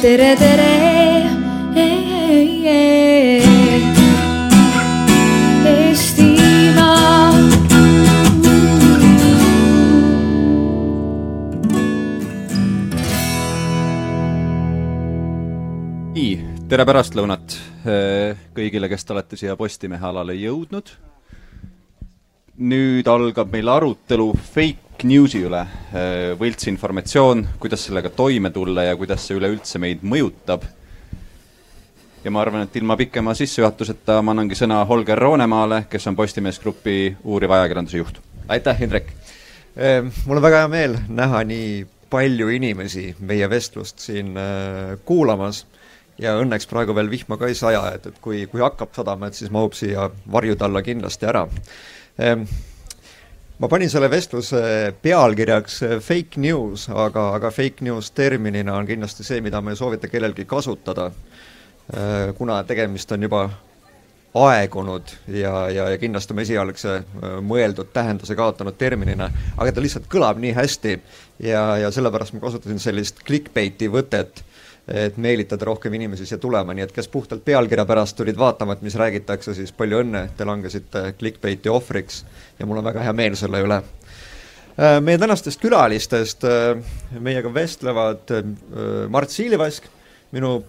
tere, tere. Eestimaa. nii, tere pärastlõunat eh, kõigile, kes te olete siia Postimehe alale jõudnud. Nüüd algab meil arutelu fake news'i üle, võltsinformatsioon, kuidas sellega toime tulla ja kuidas see üleüldse meid mõjutab. ja ma arvan, et ilma pikema sissejuhatuseta ma annangi sõna Holger Roonemaale, kes on Postimees Grupi uuriva ajakirjanduse juht. aitäh, Indrek! Mul on väga hea meel näha nii palju inimesi meie vestlust siin äh, kuulamas ja õnneks praegu veel vihma ka ei saja, et, et kui, kui hakkab sadama, et siis mahub siia varjude alla kindlasti ära. Ma panin selle vestluse pealkirjaks äh, fake news, aga, aga fake news terminina on kindlasti see, mida ma ei soovita kellelgi kasutada, äh, kuna tegemist on juba aegunud ja, ja, ja kindlasti oma esialgse äh, mõeldud tähenduse kaotanud terminina, aga ta lihtsalt kõlab nii hästi ja, ja sellepärast ma kasutasin sellist clickbait'i võtet, et meelitada rohkem inimesi siia tulema, nii et kes puhtalt pealkirja pärast tulid vaatama, et mis räägitakse, siis palju õnne, te langesite clickbait'i ohvriks ja mul on väga hea meel selle üle. Äh, meie tänastest külalistest äh, meiega vestlevad Mart Siilivask, minu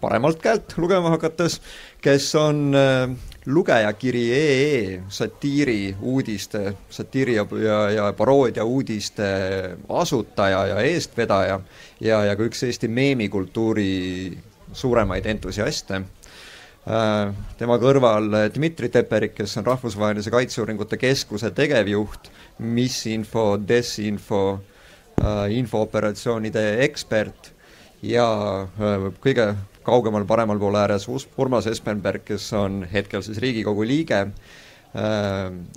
paremalt käelt lugema hakates, kes on äh, lugejakiri.ee satiiri uudiste, satiiri ja, ja, ja paroodia uudiste asutaja ja eestvedaja ja, ja ka üks Eesti meemikultuuri suuremaid entusiaste äh,. tema kõrval Dmitri Teperik, kes on Rahvusvahelise Kaitseuuringute Keskuse tegevjuht, misinfo, desinfo äh,, infooperatsioonide ekspert ja äh, kõige kaugemal paremal pool ääres Urmas Espenberg, kes on hetkel siis Riigikogu liige äh,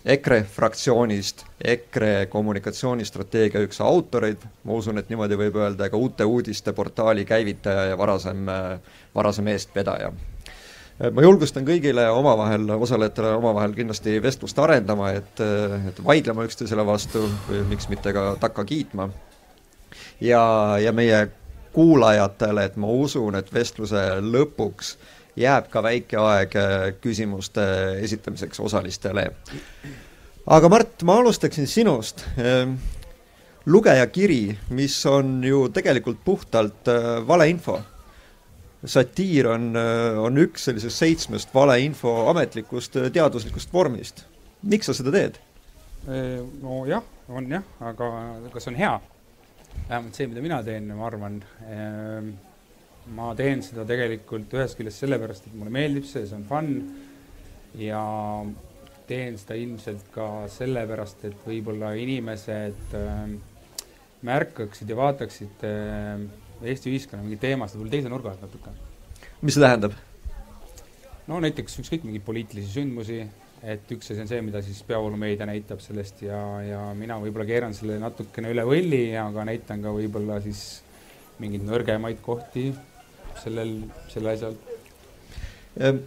EKRE fraktsioonist, EKRE kommunikatsioonistrateegia üks autoreid, ma usun, et niimoodi võib öelda, ka Uute Uudiste portaali käivitaja ja varasem, varasem eestvedaja. ma julgustan kõigile omavahel, osalejatele omavahel kindlasti vestlust arendama, et, et vaidlema üksteisele vastu või miks mitte ka takka kiitma. ja, ja meie kuulajatele, et ma usun, et vestluse lõpuks jääb ka väike aeg äh, küsimuste esitamiseks osalistele. aga Mart, ma alustaksin sinust. Ähm, lugejakiri, mis on ju tegelikult puhtalt äh, valeinfo. satiir on, äh, on üks sellisest seitsmest valeinfo ametlikust teaduslikust vormist. miks sa seda teed? nojah, on jah, aga kas on hea? Vähemalt see, mida mina teen, ma arvan, ehm, ma teen seda tegelikult ühest küljest sellepärast, et mulle meeldib see, see on fun ja teen seda ilmselt ka sellepärast, et võib-olla inimesed ehm, märkaksid ja vaataksid ehm, Eesti ühiskonna mingeid teemasid võib-olla teise nurga alt natuke. mis see tähendab? no näiteks ükskõik mingeid poliitilisi sündmusi et üks asi on see, mida siis peavoolumeedia näitab sellest ja, ja mina võib-olla keeran selle natukene üle võlli, aga näitan ka võib-olla siis mingeid nõrgemaid kohti sellel, selle asjal. Ehm,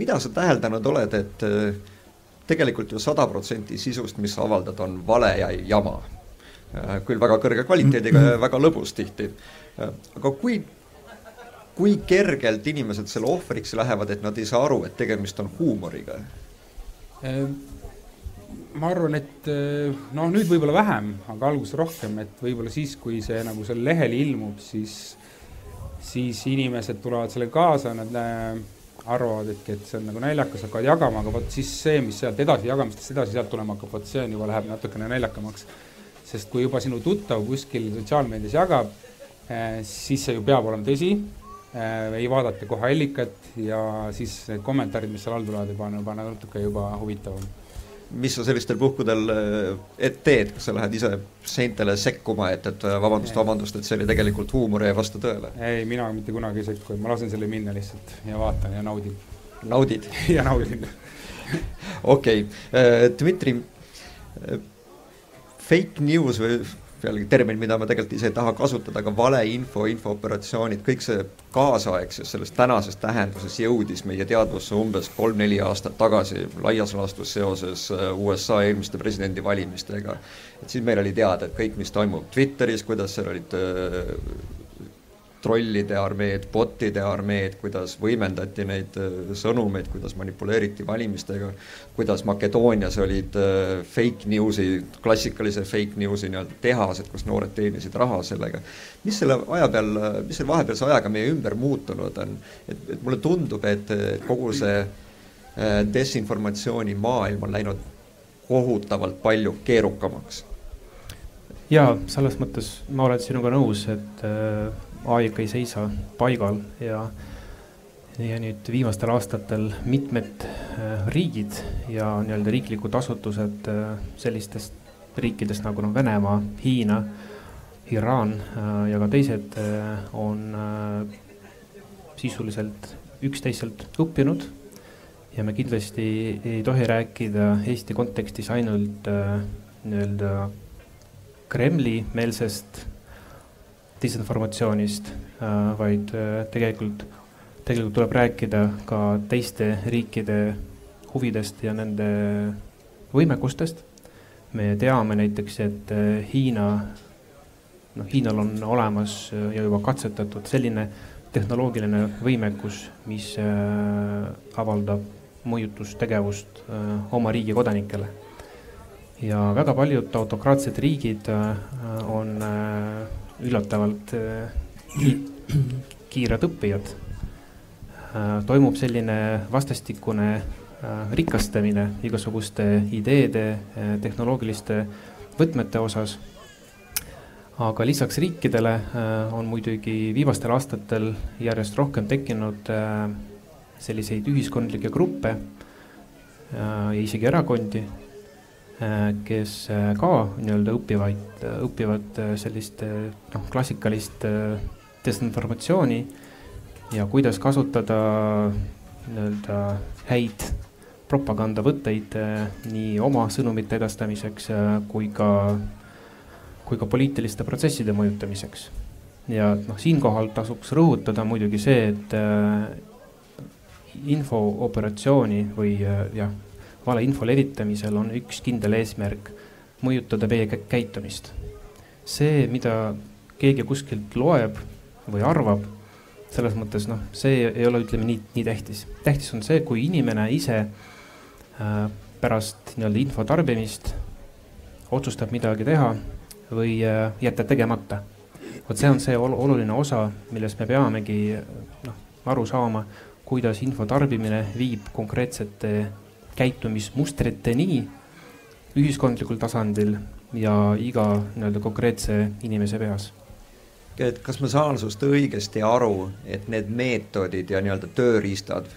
mida sa täheldanud oled, et eh, tegelikult ju sada protsenti sisust, mis avaldad, on vale ja jama. Eh, küll väga kõrge kvaliteediga ja väga lõbus tihti. Eh, aga kui, kui kergelt inimesed selle ohvriks lähevad, et nad ei saa aru, et tegemist on huumoriga? Ehm, ma arvan, et eh, noh, nüüd võib-olla vähem, aga alguses rohkem, et võib-olla siis, kui see nagu seal lehel ilmub, siis, siis inimesed tulevad sellega kaasa, nad äh, arvavad, et, et see on nagu naljakas, hakkavad jagama, aga vot siis see, mis sealt edasi jagamistest edasi sealt tulema hakkab, vot see on juba läheb natukene naljakamaks. sest kui juba sinu tuttav kuskil sotsiaalmeedias jagab äh,, siis see ju peab olema tõsi ei vaadata kohe allikat ja siis need kommentaarid, mis seal all tulevad, juba, juba natuke juba huvitavam. mis sa sellistel puhkudel et teed, kas sa lähed ise seintele sekkuma, et, et vabandust, vabandust, et see oli tegelikult huumor ja ei vasta tõele? ei, mina mitte kunagi ei sekku, ma lasen selle minna lihtsalt ja vaatan ja naudin. naudid ja naudin okei okay., Dmitri, fake news või jällegi termin, mida ma tegelikult ise ei taha kasutada, aga valeinfo, infooperatsioonid, kõik see kaasaegses, selles tänases tähenduses jõudis meie teadvusse umbes kolm-neli aastat tagasi laias laastus seoses äh, USA eelmiste presidendivalimistega. et siis meil oli teada, et kõik, mis toimub Twitteris, kuidas seal olid äh, trollide armeed, bot'ide armeed, kuidas võimendati neid sõnumeid, kuidas manipuleeriti valimistega, kuidas Makedoonias olid fake news'i, klassikalise fake news'i nii-öelda tehased, kus noored teenisid raha sellega. mis selle aja peal, mis selle vahepealse ajaga meie ümber muutunud on? et, et mulle tundub, et kogu see desinformatsiooni maailm on läinud kohutavalt palju keerukamaks. jaa, selles mõttes ma olen sinuga nõus, et äh, aeg ei seisa paigal ja ja nüüd viimastel aastatel mitmed äh, riigid ja nii-öelda riiklikud asutused äh, sellistest riikidest nagu noh, Venemaa, Hiina, Iraan ja ka teised on sisuliselt üksteiselt õppinud. Ja me kindlasti ei tohi rääkida Eesti kontekstis ainult äh, nii-öelda Kremli-meelsest disinformatsioonist äh,, vaid äh, tegelikult, tegelikult tuleb rääkida ka teiste riikide huvidest ja nende võimekustest. me teame näiteks, et äh, Hiina, noh, Hiinal on olemas ja juba katsetatud selline tehnoloogiline võimekus, mis avaldab mõjutustegevust oma riigi kodanikele. ja väga paljud autokraatsed riigid on üllatavalt kiired õppijad. toimub selline vastastikune rikastamine igasuguste ideede, tehnoloogiliste võtmete osas aga lisaks riikidele on muidugi viimastel aastatel järjest rohkem tekkinud selliseid ühiskondlikke gruppe ja isegi erakondi, äh, kes äh, ka nii-öelda õpivaid, õpivad äh, sellist noh, klassikalist desinformatsiooni ja kuidas kasutada nii-öelda häid propagandavõtteid nii oma sõnumite edastamiseks kui ka, kui ka poliitiliste protsesside mõjutamiseks. ja noh, siinkohal tasuks rõhutada muidugi see, et infooperatsiooni või äh, jah, valeinfo levitamisel on üks kindel eesmärk, mõjutada meie käitumist. see, mida keegi kuskilt loeb või arvab, selles mõttes noh, see ei ole, ütleme nii, nii tähtis. tähtis on see, kui inimene ise äh, pärast nii-öelda info tarbimist otsustab midagi teha või äh, jätta tegemata. vot see on see oluline osa, millest me peamegi noh, aru saama kuidas info tarbimine viib konkreetsete käitumismustriteni ühiskondlikul tasandil ja iga nii-öelda konkreetse inimese peas. et kas ma saan sinust õigesti aru, et need meetodid ja nii-öelda tööriistad,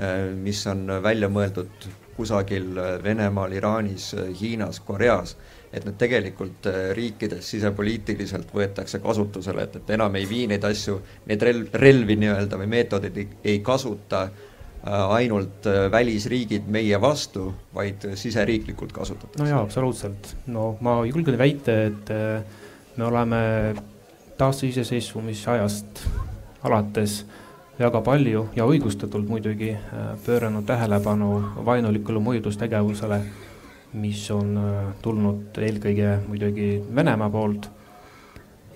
äh, mis on välja mõeldud kusagil Venemaal, Iraanis, Hiinas, Koreas et need tegelikult äh, riikides sisepoliitiliselt võetakse kasutusele, et, et enam ei vii neid asju, neid relv, relvi nii-öelda või meetodeid ei, ei kasuta äh, ainult äh, välisriigid meie vastu, vaid siseriiklikult kasutatakse. no jaa, absoluutselt. no ma julgen väita, et me oleme taasiseseisvumise ajast alates väga palju ja õigustatult muidugi pööranud tähelepanu vaenulikule mõjutustegevusele mis on äh, tulnud eelkõige muidugi Venemaa poolt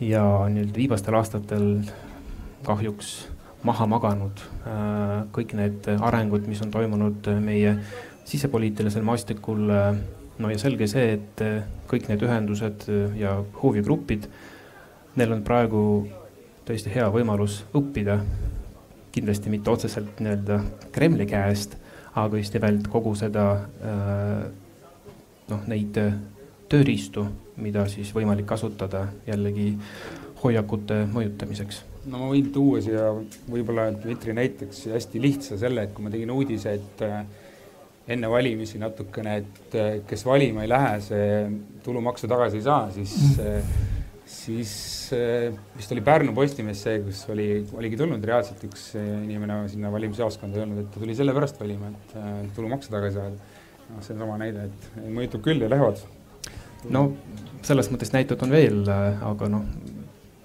ja nüüd viimastel aastatel kahjuks maha maganud äh, kõik need arengud, mis on toimunud meie sisepoliitilisel maastikul. Äh, no ja selge see, et kõik need ühendused ja huvigrupid, neil on praegu tõesti hea võimalus õppida, kindlasti mitte otseselt nii-öelda Kremli käest, aga just nimelt kogu seda äh, noh, neid äh, tööriistu, mida siis võimalik kasutada jällegi hoiakute mõjutamiseks? no ma võin tuua siia võib-olla Dmitri näiteks hästi lihtsa selle, et kui ma tegin uudise, et äh, enne valimisi natukene, et äh, kes valima ei lähe, see tulumaksu tagasi ei saa, siis mm., siis vist oli Pärnu Postimees see, kus oli, oligi tulnud reaalselt üks inimene sinna valimisjaoskonda öelnud, et ta tuli sellepärast valima, et tulumaksu tagasi saada noh, see on sama näide, et mõjutab küll ja lähevad. no selles mõttes näiteid on veel, aga noh,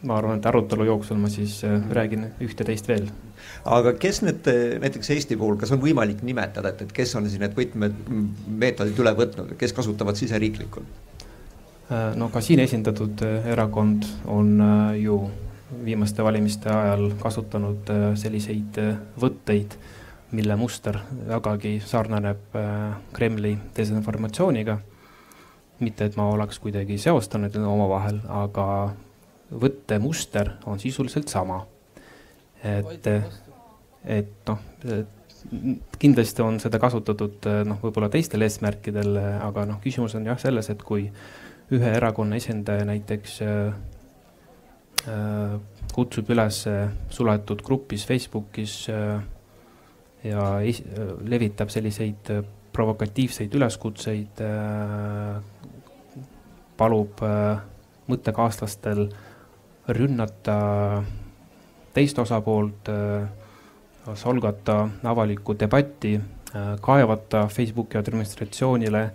ma arvan, et arutelu jooksul ma siis äh, räägin ühte-teist veel. aga kes need, näiteks Eesti puhul, kas on võimalik nimetada, et, et kes on siin need võtmemeetodid üle võtnud, kes kasutavad siseriiklikult? Äh, no ka siin esindatud äh, erakond on ju viimaste valimiste ajal kasutanud äh, selliseid äh, võtteid, mille muster vägagi sarnaneb Kremli desinformatsiooniga. mitte, et ma oleks kuidagi seostanud omavahel, aga võttemuster on sisuliselt sama. et, et noh, kindlasti on seda kasutatud noh, võib-olla teistel eesmärkidel, aga noh, küsimus on jah selles, et kui ühe erakonna esindaja näiteks äh, äh, kutsub üles suletud grupis Facebookis äh, ja es, levitab selliseid provokatiivseid üleskutseid, palub mõttekaaslastel rünnata teist osapoolt, solgata avalikku debatti, kaevata Facebooki administratsioonile äh,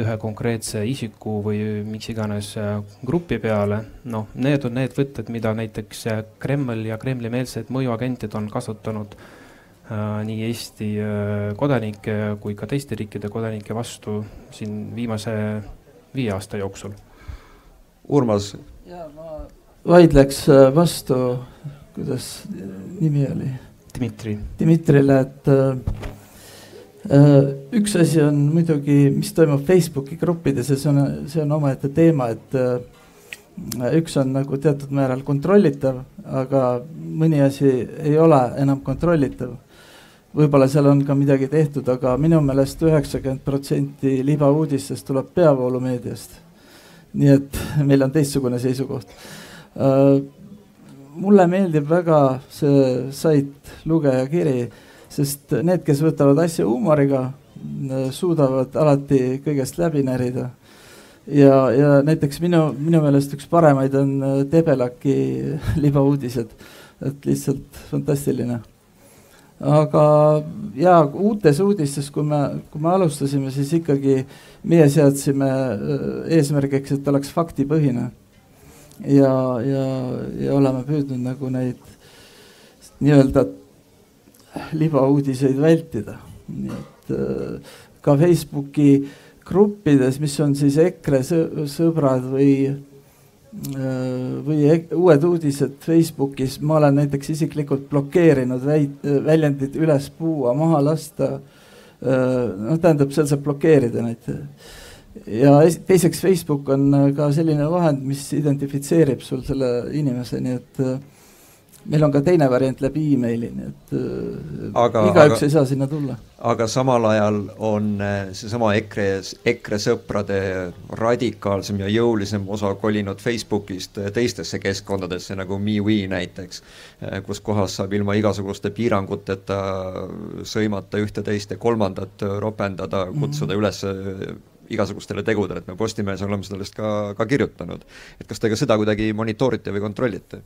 ühe konkreetse isiku või miks iganes äh, grupi peale. noh, need on need võtted, mida näiteks äh, Kreml ja Kremli-meelsed mõjuagentid on kasutanud äh, nii Eesti äh, kodanike kui ka teiste riikide kodanike vastu siin viimase viie aasta jooksul. Urmas. ja ma vaidleks äh, vastu, kuidas nimi oli? Dmitri. Dmitrile, et äh, Äh, üks asi on muidugi, mis toimub Facebooki gruppides ja see on, see on omaette teema, et äh, üks on nagu teatud määral kontrollitav, aga mõni asi ei ole enam kontrollitav. võib-olla seal on ka midagi tehtud, aga minu meelest üheksakümmend protsenti libauudistest tuleb peavoolumeediast. nii et meil on teistsugune seisukoht. Äh, mulle meeldib väga see sait Lugeja kiri sest need, kes võtavad asja huumoriga, suudavad alati kõigest läbi närida. ja, ja näiteks minu, minu meelest üks paremaid on Debelaki libauudised, et lihtsalt fantastiline. aga ja uutes uudistes, kui me, kui me alustasime, siis ikkagi meie seadsime äh, eesmärgiks, et oleks faktipõhine. Ja, ja, ja oleme püüdnud nagu neid nii-öelda libauudiseid vältida. nii et äh, ka Facebooki gruppides, mis on siis EKRE sõbrad või äh, või uued uudised Facebookis, ma olen näiteks isiklikult blokeerinud väit-, väljendid üles puua, maha lasta. Äh, noh, tähendab, seal saab blokeerida neid. Ja teiseks, Facebook on ka selline vahend, mis identifitseerib sul selle inimese, nii et meil on ka teine variant läbi emaili, nii et äh, igaüks ei saa sinna tulla. aga samal ajal on äh, seesama EKRE, EKRE sõprade radikaalsem ja jõulisem osa kolinud Facebookist äh, teistesse keskkondadesse, nagu MeWe näiteks, kus kohas saab ilma igasuguste piiranguteta sõimata ühte, teist ja kolmandat, ropendada, kutsuda mm -hmm. üles igasugustele tegudele, et me Postimehes oleme sellest ka, ka kirjutanud. et kas te ka seda kuidagi monitoorite või kontrollite?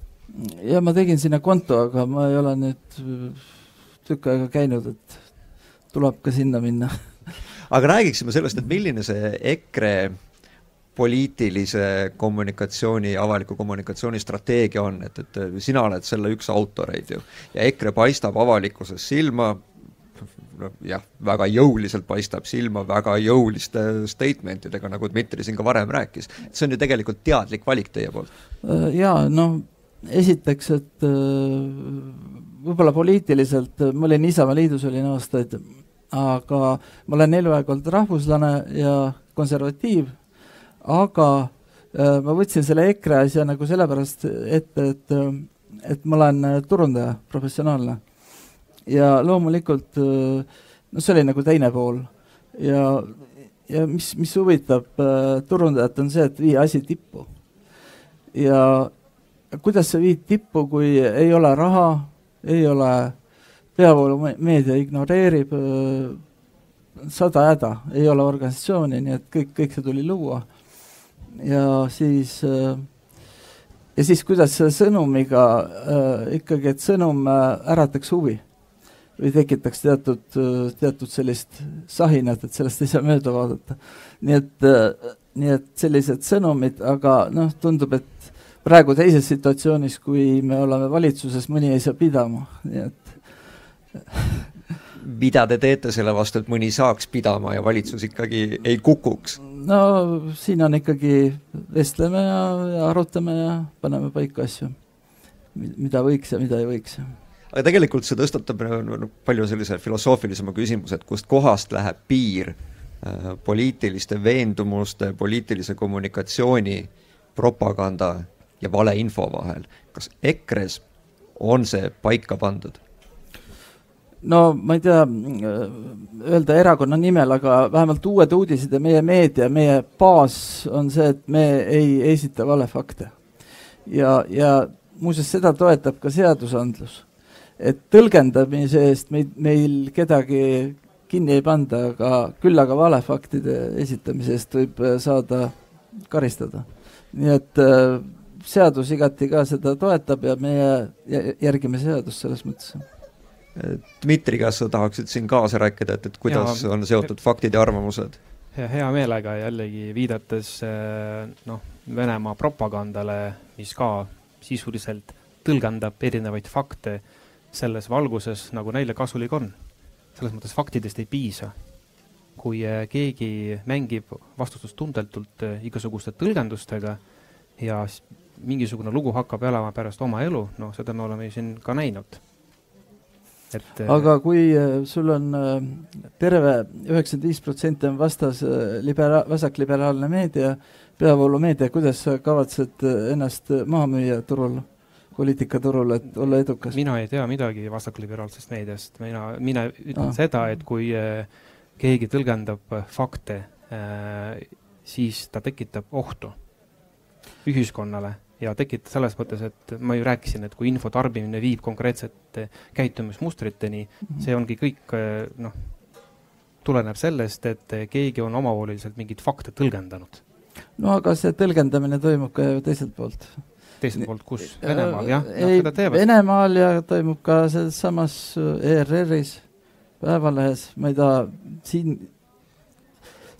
ja ma tegin sinna konto, aga ma ei ole nüüd tükk aega käinud, et tuleb ka sinna minna aga räägiksime sellest, et milline see EKRE poliitilise kommunikatsiooni, avaliku kommunikatsiooni strateegia on, et, et sina oled selle üks autoreid ju. ja EKRE paistab avalikkuses silma, jah, väga jõuliselt paistab silma väga jõuliste statement idega, nagu Dmitri siin ka varem rääkis. see on ju tegelikult teadlik valik teie poolt. Äh, jaa, noh, esiteks, et äh, võib-olla poliitiliselt, ma olin Isamaa Liidus, olin aastaid, aga ma olen eluaeg olnud rahvuslane ja konservatiiv, aga äh, ma võtsin selle EKRE asja nagu sellepärast ette, et, et ma olen turundaja, professionaalne ja loomulikult noh, see oli nagu teine pool ja, ja mis, mis huvitab äh, turundajat, on see, et viia asi tippu. ja kuidas sa viid tippu, kui ei ole raha, ei ole, peavoolumeedia ignoreerib äh, sada häda, ei ole organisatsiooni, nii et kõik, kõik see tuli luua. ja siis äh, ja siis, kuidas selle sõnumiga äh, ikkagi, et sõnum äh, ärataks huvi või tekitaks teatud, teatud sellist sahinat, et sellest ei saa mööda vaadata. nii et, nii et sellised sõnumid, aga noh, tundub, et praegu teises situatsioonis, kui me oleme valitsuses, mõni ei saa pidama, nii et mida te teete selle vastu, et mõni saaks pidama ja valitsus ikkagi ei kukuks? no siin on ikkagi, vestleme ja, ja arutame ja paneme paika asju mida võiks ja mida ei võiks. Aga tegelikult see tõstatab nagu palju sellise filosoofilisema küsimuse, et kust kohast läheb piir äh, poliitiliste veendumuste, poliitilise kommunikatsiooni, propaganda ja valeinfo vahel. kas EKRE-s on see paika pandud? no ma ei tea, öelda erakonna nimel, aga vähemalt Uued Uudised ja meie meedia, meie baas on see, et me ei esita valefakte. ja, ja muuseas, seda toetab ka seadusandlus. Et tõlgendamise eest meid, meil kedagi kinni ei panda, aga küll aga valefaktide esitamise eest võib äh, saada karistada. nii et äh, seadus igati ka seda toetab ja meie järgime seadust selles mõttes Dmitri, kas sa tahaksid siin kaasa rääkida, et, et kuidas ja, on seotud faktid ja arvamused? hea meelega jällegi viidates eh, noh, Venemaa propagandale, mis ka sisuliselt tõlgendab erinevaid fakte selles valguses, nagu neile kasulik on. selles mõttes faktidest ei piisa. kui eh, keegi mängib vastutustundetult eh, igasuguste tõlgendustega ja mingisugune lugu hakkab elama pärast oma elu, noh, seda me oleme siin ka näinud et äh, aga kui äh, sul on äh, terve üheksakümmend viis protsenti on vastas libera-, vasakliberaalne meedia, peavoolumeedia, kuidas sa kavatsed ennast maha müüa turul, poliitikaturul, et olla edukas? mina ei tea midagi vasakliberaalsest meediast, mina, mina ütlen ah. seda, et kui keegi tõlgendab fakte, siis ta tekitab ohtu ühiskonnale ja tekitada selles mõttes, et ma ju rääkisin, et kui info tarbimine viib konkreetsete käitumismustriteni -hmm. see ongi kõik noh, tuleneb sellest, et keegi on omavoliliselt mingeid fakte tõlgendanud. no aga see tõlgendamine toimub ka ju teiselt poolt. Teiselt poolt, kus? Venemaal, jah. Venemaal ja toimub ka selles samas ERR-is, Päevalehes, ma ei taha siin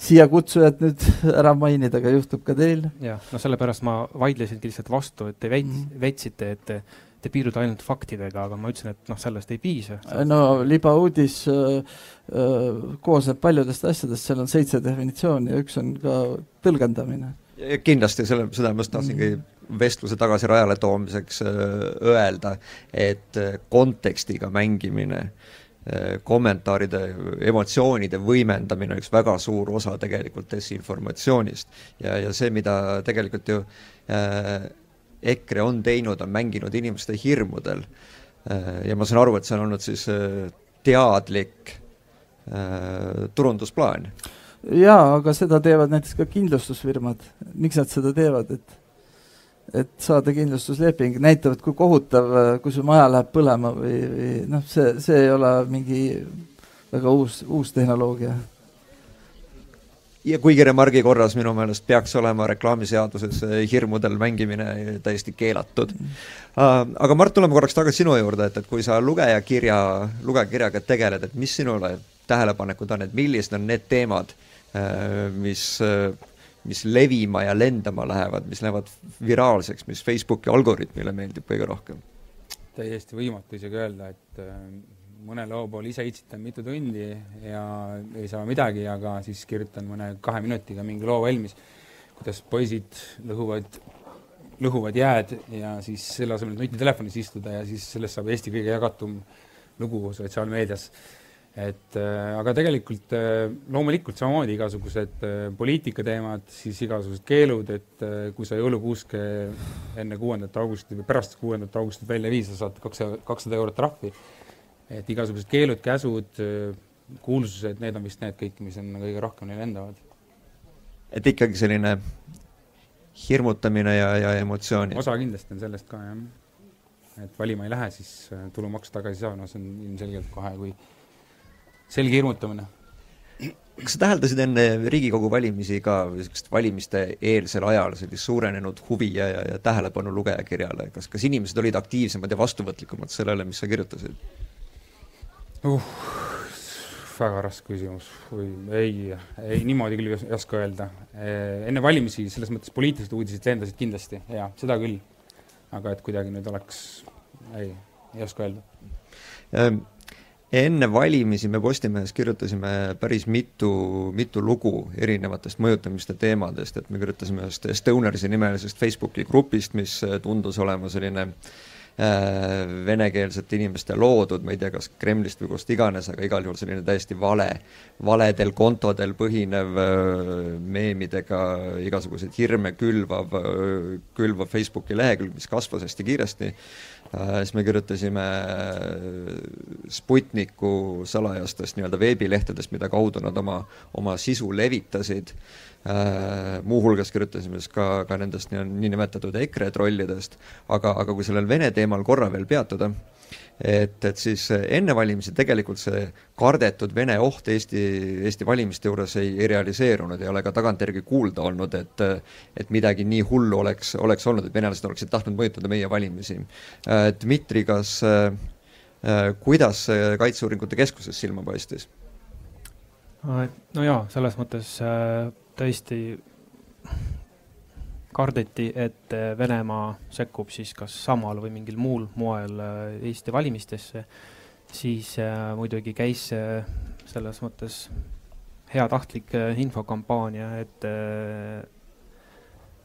siia kutsujat nüüd ära mainida, aga juhtub ka teil. jah, no sellepärast ma vaidlesingi lihtsalt vastu, et te veits- mm., väitsite, et te, te piirdude ainult faktidega, aga ma ütlesin, et noh, sellest ei piisa. no libauudis äh, äh, koosneb paljudest asjadest, seal on seitse definitsiooni ja üks on ka tõlgendamine. kindlasti, selle, seda ma just tahtsingi mm vestluse tagasi rajale toomiseks äh, öelda, et äh, kontekstiga mängimine äh, kommentaaride, emotsioonide võimendamine on üks väga suur osa tegelikult desinformatsioonist. ja, ja see, mida tegelikult ju äh, EKRE on teinud, on mänginud inimeste hirmudel äh,. ja ma saan aru, et see on olnud siis äh, teadlik äh, turundusplaan. jaa, aga seda teevad näiteks ka kindlustusfirmad. miks nad seda teevad, et et saada kindlustusleping, näitavad, kui kohutav, kui su maja läheb põlema või, või noh, see, see ei ole mingi väga uus, uus tehnoloogia. ja kuigi remargi korras minu meelest peaks olema reklaamiseaduses hirmudel mängimine täiesti keelatud mm.. Uh, aga Mart, tuleme korraks tagasi sinu juurde, et, et kui sa lugejakirja, lugejakirjaga tegeled, et mis sinule tähelepanekud on, et millised on need teemad, uh, mis uh, mis levima ja lendama lähevad, mis lähevad viraalseks, mis Facebooki algoritmile meeldib kõige rohkem? täiesti võimatu isegi öelda, et äh, mõne loo pool ise itsitan mitu tundi ja ei saa midagi, aga siis kirjutan mõne kahe minutiga mingi loo valmis, kuidas poisid lõhuvad, lõhuvad jääd ja siis selle asemel, et nutitelefonis istuda ja siis sellest saab Eesti kõige jagatum lugu sotsiaalmeedias et äh, aga tegelikult äh, loomulikult samamoodi igasugused äh, poliitikateemad, siis igasugused keelud, et kui sa jõulukuuske enne kuuendat augustit või pärast kuuendat augustit välja ei vii, sa saad kaks, kakssada eurot trahvi. et igasugused keelud, käsud, kuulsused, need on vist need kõik, mis on kõige rohkem neil lendavad. et ikkagi selline hirmutamine ja, ja emotsioonid? osa kindlasti on sellest ka, jah. et valima ei lähe, siis tulumaksu tagasi ei saa, no see on ilmselgelt kohe, kui selge hirmutamine. kas sa täheldasid enne Riigikogu valimisi ka niisugust valimiste eelsel ajal sellist suurenenud huvi ja, ja, ja tähelepanu lugejakirjale, kas, kas inimesed olid aktiivsemad ja vastuvõtlikumad sellele, mis sa kirjutasid uh,? väga raske küsimus või ei, ei niimoodi küll ei oska öelda. enne valimisi selles mõttes poliitilised uudised lendasid kindlasti, jaa, seda küll. aga et kuidagi nüüd oleks, ei, ei oska öelda ähm enne valimisi me Postimehes kirjutasime päris mitu, mitu lugu erinevatest mõjutamiste teemadest, et me kirjutasime ühest Stonersi nimelisest Facebooki grupist, mis tundus olema selline venekeelsete inimeste loodud, ma ei tea, kas Kremlist või kust iganes, aga igal juhul selline täiesti vale, valedel kontodel põhinev meemidega igasuguseid hirme külvav, külvav Facebooki lehekülg, mis kasvas hästi kiiresti. Äh, siis me kirjutasime äh, Sputniku salajastest nii-öelda veebilehtedest, mida kaudu nad oma, oma sisu levitasid. Äh, muuhulgas kirjutasime siis ka, ka nendest niinimetatud EKRE trollidest, aga, aga kui sellel Vene teemal korra veel peatuda, et, et siis enne valimisi tegelikult see kardetud Vene oht Eesti, Eesti valimiste juures ei, ei realiseerunud, ei ole ka tagantjärgi kuulda olnud, et et midagi nii hullu oleks, oleks olnud, et venelased oleksid tahtnud mõjutada meie valimisi. Dmitri, kas äh,, kuidas Kaitseuuringute Keskuses silma paistis? no jaa, selles mõttes äh, tõesti kardeti, et äh, Venemaa sekkub siis kas samal või mingil muul moel äh, Eesti valimistesse, siis äh, muidugi käis selles mõttes heatahtlik infokampaania, et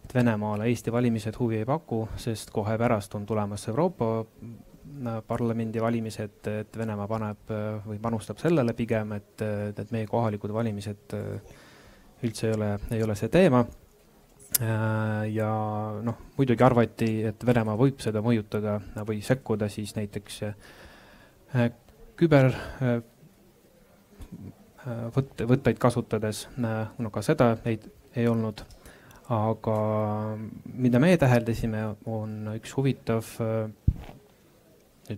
et Venemaale Eesti valimised huvi ei paku, sest kohe pärast on tulemas Euroopa Parlamendi valimised, et Venemaa paneb või panustab sellele pigem, et, et meie kohalikud valimised üldse ei ole, ei ole see teema. Äh, ja noh, muidugi arvati, et Venemaa võib seda mõjutada või sekkuda siis näiteks äh, küber äh, võtte, võtteid kasutades, no ka seda ei, ei olnud. aga mida meie täheldasime, on üks huvitav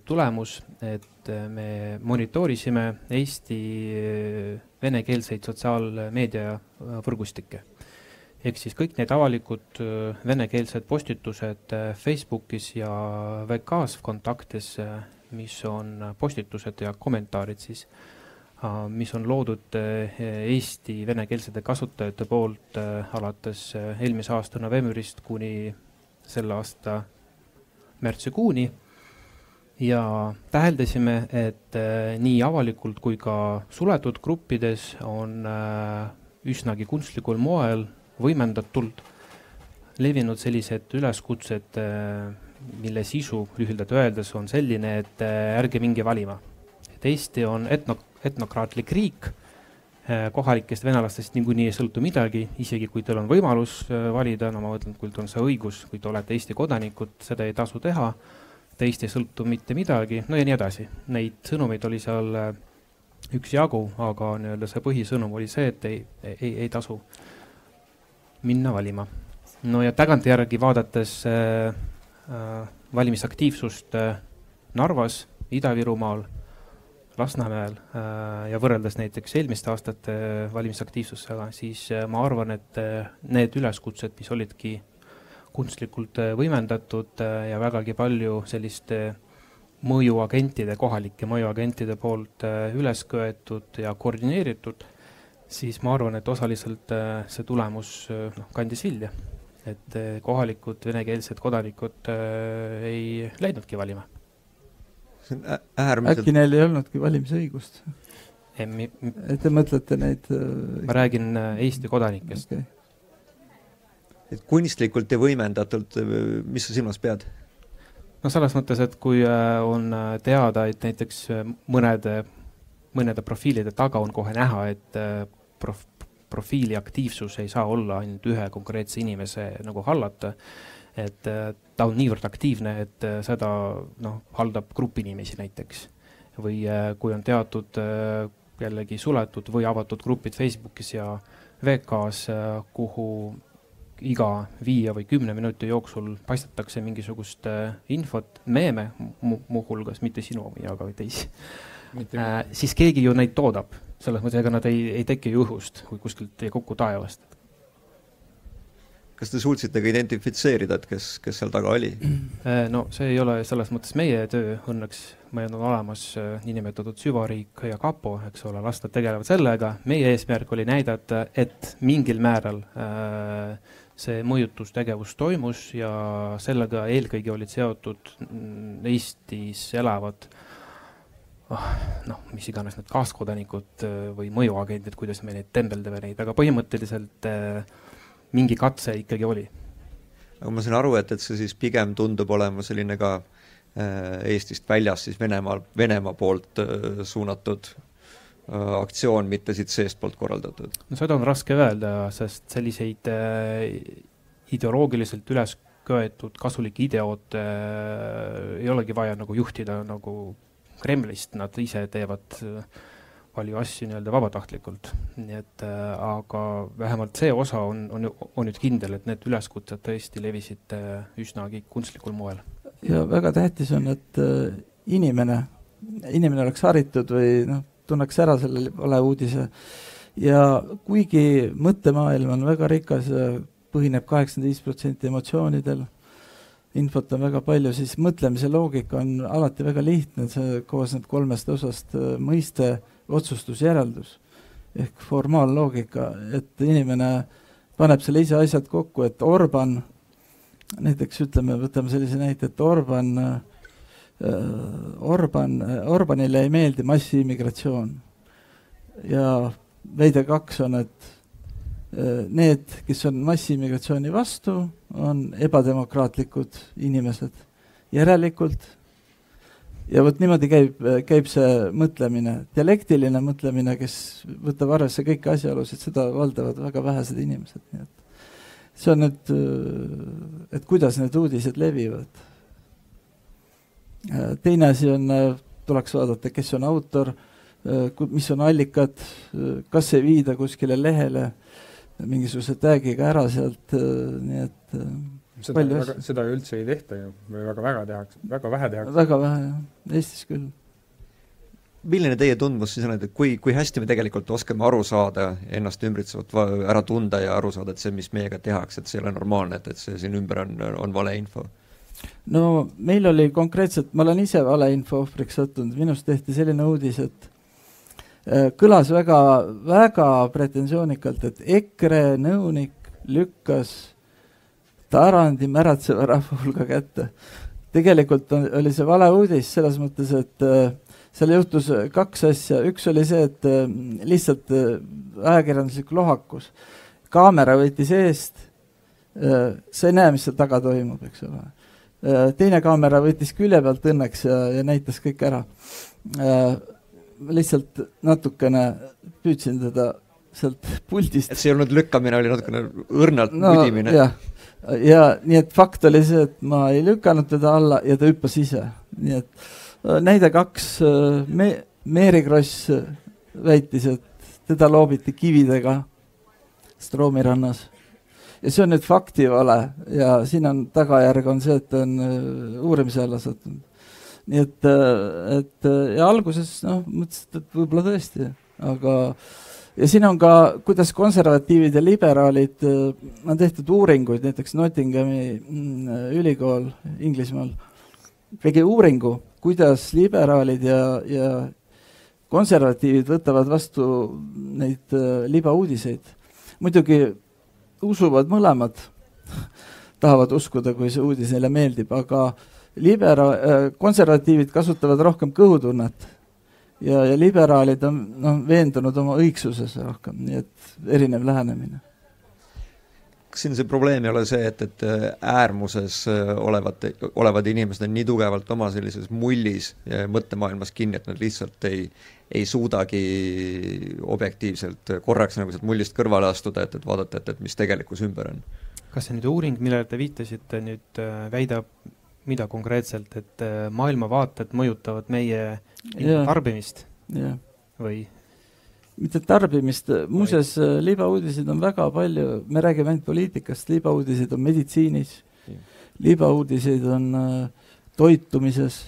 tulemus, et me monitoorisime Eesti venekeelseid sotsiaalmeedia võrgustikke ehk siis kõik need avalikud venekeelsed postitused Facebookis ja VK-s kontaktis, mis on postitused ja kommentaarid siis, mis on loodud Eesti venekeelsete kasutajate poolt alates eelmise aasta novembrist kuni selle aasta märtsikuuni. Ja täheldasime, et nii avalikult kui ka suletud gruppides on üsnagi kunstlikul moel võimendatult levinud sellised üleskutsed, äh, mille sisu lühidalt öeldes on selline, et äh, ärge minge valima. et Eesti on etno, etnokraatlik riik, äh, kohalikest venelastest niikuinii ei sõltu midagi, isegi kui teil on võimalus valida, no ma mõtlen, kui teil on see õigus, kui te olete Eesti kodanikud, seda ei tasu teha, teist ei sõltu mitte midagi, no ja nii edasi. Neid sõnumeid oli seal üksjagu, aga nii-öelda see põhisõnum oli see, et ei, ei, ei tasu minna valima. no ja tagantjärgi vaadates äh, äh, valimisaktiivsust äh, Narvas, Ida-Virumaal, Lasnamäel äh, ja võrreldes näiteks eelmiste aastate valimisaktiivsusega, siis äh, ma arvan, et äh, need üleskutsed, mis olidki kunstlikult äh, võimendatud äh, ja vägagi palju selliste mõjuagentide, kohalike mõjuagentide poolt äh, üles köetud ja koordineeritud siis ma arvan, et osaliselt äh, see tulemus äh, noh, kandis vilja. et äh, kohalikud venekeelsed kodanikud ei läinudki valima. see on äärmiselt äkki neil ei olnudki valimisõigust? et te mõtlete neid ma räägin Eesti kodanikest okay.. et kunstlikult ja võimendatult, mis sa silmas pead? no selles mõttes, et kui on teada, et näiteks mõnede, mõnede profiilide taga on kohe näha, et prof-, profiili aktiivsus ei saa olla ainult ühe konkreetse inimese nagu hallata, et äh, ta on niivõrd aktiivne, et äh, seda noh, haldab grupp inimesi näiteks. või äh, kui on teatud jällegi suletud või avatud grupid Facebookis ja VK-s, kuhu iga viie või kümne minuti jooksul paistatakse mingisugust infot, meeme muuhulgas, mitte sinu omi, aga teisi, siis keegi ju neid toodab selles mõttes, ega nad ei, ei teki juhust, kui kuskilt ei kuku taevast. kas te suutsite ka identifitseerida, et kes, kes seal taga oli? Äh, no see ei ole selles mõttes meie töö, õnneks meil on olemas äh, niinimetatud süvariik ja kapo, eks ole, las nad tegelevad sellega, meie eesmärk oli näidata, et mingil määral äh, see mõjutustegevus toimus ja sellega eelkõige olid seotud mm, Eestis elavad äh, noh, mis iganes need kaaskodanikud äh, või mõjuagendid, kuidas me neid tembeldame neid, aga põhimõtteliselt äh, mingi katse ikkagi oli. aga ma saan aru, et, et see siis pigem tundub olema selline ka Eestist väljas siis Venemaal, Venemaa poolt suunatud aktsioon, mitte siit seestpoolt korraldatud? no seda on raske öelda, sest selliseid ideoloogiliselt üles köetud kasulikke ideood äh, ei olegi vaja nagu juhtida nagu Kremlist, nad ise teevad äh, palju asju nii-öelda vabatahtlikult. nii et äh, aga vähemalt see osa on, on, on nüüd kindel, et need üleskutsed tõesti levisid äh, üsnagi kunstlikul moel. ja väga tähtis on, et äh, inimene, inimene oleks haritud või noh, tunneks ära selle valeuudise ja kuigi mõttemaailm on väga rikas ja põhineb kaheksakümmend viis protsenti emotsioonidel, infot on väga palju, siis mõtlemise loogika on alati väga lihtne, see koosneb kolmest osast, mõiste, otsustus, järeldus. ehk formaalloogika, et inimene paneb selle ise asjad kokku, et Orban, näiteks ütleme, võtame sellise näite, et Orban äh,, Orban, Orbanile ei meeldi massiimmigratsioon. ja väide kaks on, et Äh, need, kes on massiimmigratsiooni vastu, on ebademokraatlikud inimesed. järelikult ja vot niimoodi käib, käib see mõtlemine, dialektiline mõtlemine, kes võtab arvesse kõiki asjaolusid, seda valdavad väga vähesed inimesed, nii et see on nüüd, äh, et kuidas need uudised levivad. Äh, teine asi on, tuleks vaadata, kes on autor, mis on allikad, kas ei viida kuskile lehele mingisuguse tag'iga ära sealt, äh, nii et äh, seda palju väga, seda ju üldse ei tehta ju, või väga väga tehakse, väga vähe tehakse. väga vähe jah, Eestis küll. milline teie tundmus siis on, et kui, kui hästi me tegelikult oskame aru saada, ennast ümbritsevat ära tunda ja aru saada, et see, mis meiega tehakse, et see ei ole normaalne, et, et see siin ümber on, on valeinfo? no meil oli konkreetselt, ma olen ise valeinfo ohvriks sattunud, minust tehti selline uudis, et kõlas väga, väga pretensioonikalt, et EKRE nõunik lükkas Tarandi märatseva rahva hulga kätte. tegelikult on, oli see vale uudis selles mõttes, et äh, seal juhtus kaks asja, üks oli see, et äh, lihtsalt äh, ajakirjanduslik lohakus, kaamera võttis eest äh,, sa ei näe, mis seal taga toimub, eks ole äh,. teine kaamera võttis külje pealt õnneks ja, ja näitas kõik ära äh, lihtsalt natukene püüdsin teda sealt puldist. et see ei olnud lükkamine, oli natukene õrnalt no, püdimine? jah, ja nii et fakt oli see, et ma ei lükanud teda alla ja ta hüppas ise, nii et äh, näide kaks, äh, me-, Mary Kross väitis, et teda loobiti kividega Stroomi rannas. ja see on nüüd faktivale ja siin on tagajärg on see, et ta on äh, uurimise alla sattunud nii et, äh, et äh, ja alguses noh, mõtlesin, et võib-olla tõesti, aga ja siin on ka, kuidas konservatiivid ja liberaalid, äh, on tehtud uuringuid, näiteks Nottinghami mm, ülikool Inglismaal tegi uuringu, kuidas liberaalid ja, ja konservatiivid võtavad vastu neid libauudiseid. muidugi usuvad mõlemad tahavad uskuda, kui see uudis neile meeldib, aga äh, libera-, äh, konservatiivid kasutavad rohkem kõhutunnet ja, ja liberaalid on noh, veendunud oma õigsuses rohkem, nii et erinev lähenemine. kas siin see probleem ei ole see, et, et äh, äärmuses äh, olevad, olevad inimesed on nii tugevalt oma sellises mullis ja mõttemaailmas kinni, et nad lihtsalt ei, ei suudagi objektiivselt korraks nagu sealt mullist kõrvale astuda, et, et vaadata, et, et mis tegelikkus ümber on? kas see nüüd uuring, millele te viitasite, nüüd väidab mida konkreetselt, et äh, maailmavaated mõjutavad meie ja. tarbimist ja. või? mitte tarbimist, muuseas äh, libauudiseid on väga palju, me räägime ainult poliitikast, libauudiseid on meditsiinis, libauudiseid on äh, toitumises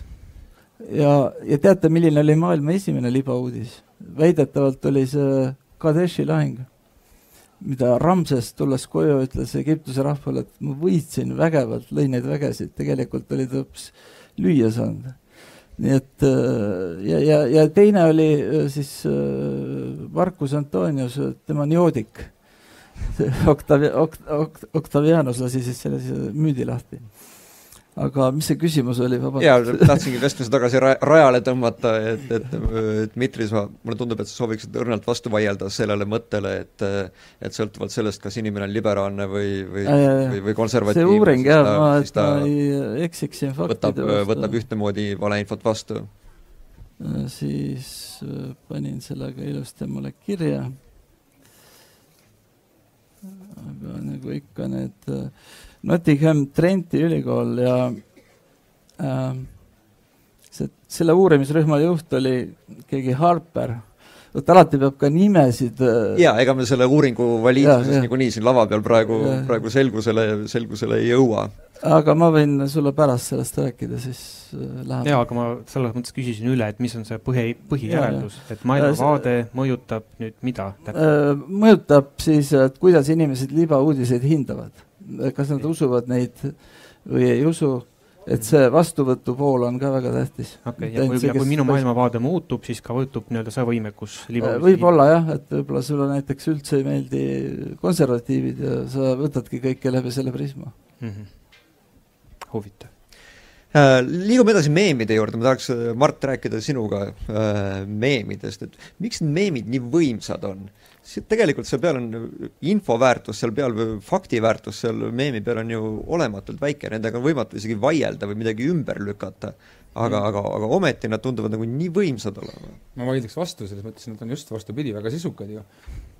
ja, ja teate, milline oli maailma esimene libauudis? väidetavalt oli see Kadeshi lahing mida Ramses tulles koju ütles Egiptuse rahvale, et ma võitsin vägevalt, lõin neid vägesid, tegelikult oli ta hoopis lüüa saanud. nii et äh, ja, ja, ja teine oli äh, siis äh, Marcus Antonius, tema on joodik. Octavi-, Oct-, Oct-, Octavianus lasi siis selle müüdi lahti. Aga mis see küsimus oli, jaa, tahtsingi vestluse tagasi ra-, rajale tõmmata, et, et Dmitri, sa, mulle tundub, et sa sooviksid õrnalt vastu vaielda sellele mõttele, et et sõltuvalt sellest, kas inimene on liberaalne või, või äh,, või, või konservatiivne see uuring jah, ma, et ma ei eksiks siin faktide võtab, vastu. võtab ühtemoodi valeinfot vastu. siis panin selle ka ilusti mulle kirja aga nagu ikka need äh, Nottingham Trenti ülikool ja äh, see, selle uurimisrühma juht oli keegi Harper, vot alati peab ka nimesid äh, jaa, ega me selle uuringu valiidsuses niikuinii siin lava peal praegu, praegu selgusele, selgusele ei jõua aga ma võin sulle pärast sellest rääkida, siis äh, läheb. jaa, aga ma selles mõttes küsisin üle, et mis on see põhi, põhijäreldus, et maailmavaade mõjutab nüüd mida täpselt? mõjutab siis, et kuidas inimesed libauudiseid hindavad. Kas nad usuvad neid või ei usu, et see vastuvõtu pool on ka väga tähtis. okei okay,, ja kui, ja kui minu maailmavaade muutub, siis ka muutub nii-öelda see võimekus võib-olla jah, et võib-olla sulle näiteks üldse ei meeldi konservatiivid ja sa võtadki kõike läbi selle prisma mm. -hmm huvitav. Äh, liigume edasi meemide juurde, ma tahaks, äh, Mart, rääkida sinuga äh, meemidest, et miks need meemid nii võimsad on? Tegelikult seal peal on info väärtus seal peal fakti väärtus seal meemi peal on ju olematult väike, nendega on võimatu isegi vaielda või midagi ümber lükata aga mm., aga, aga ometi nad tunduvad nagu nii võimsad olema. ma vaidleks vastu, selles mõttes nad on just vastupidi, väga sisukad ju.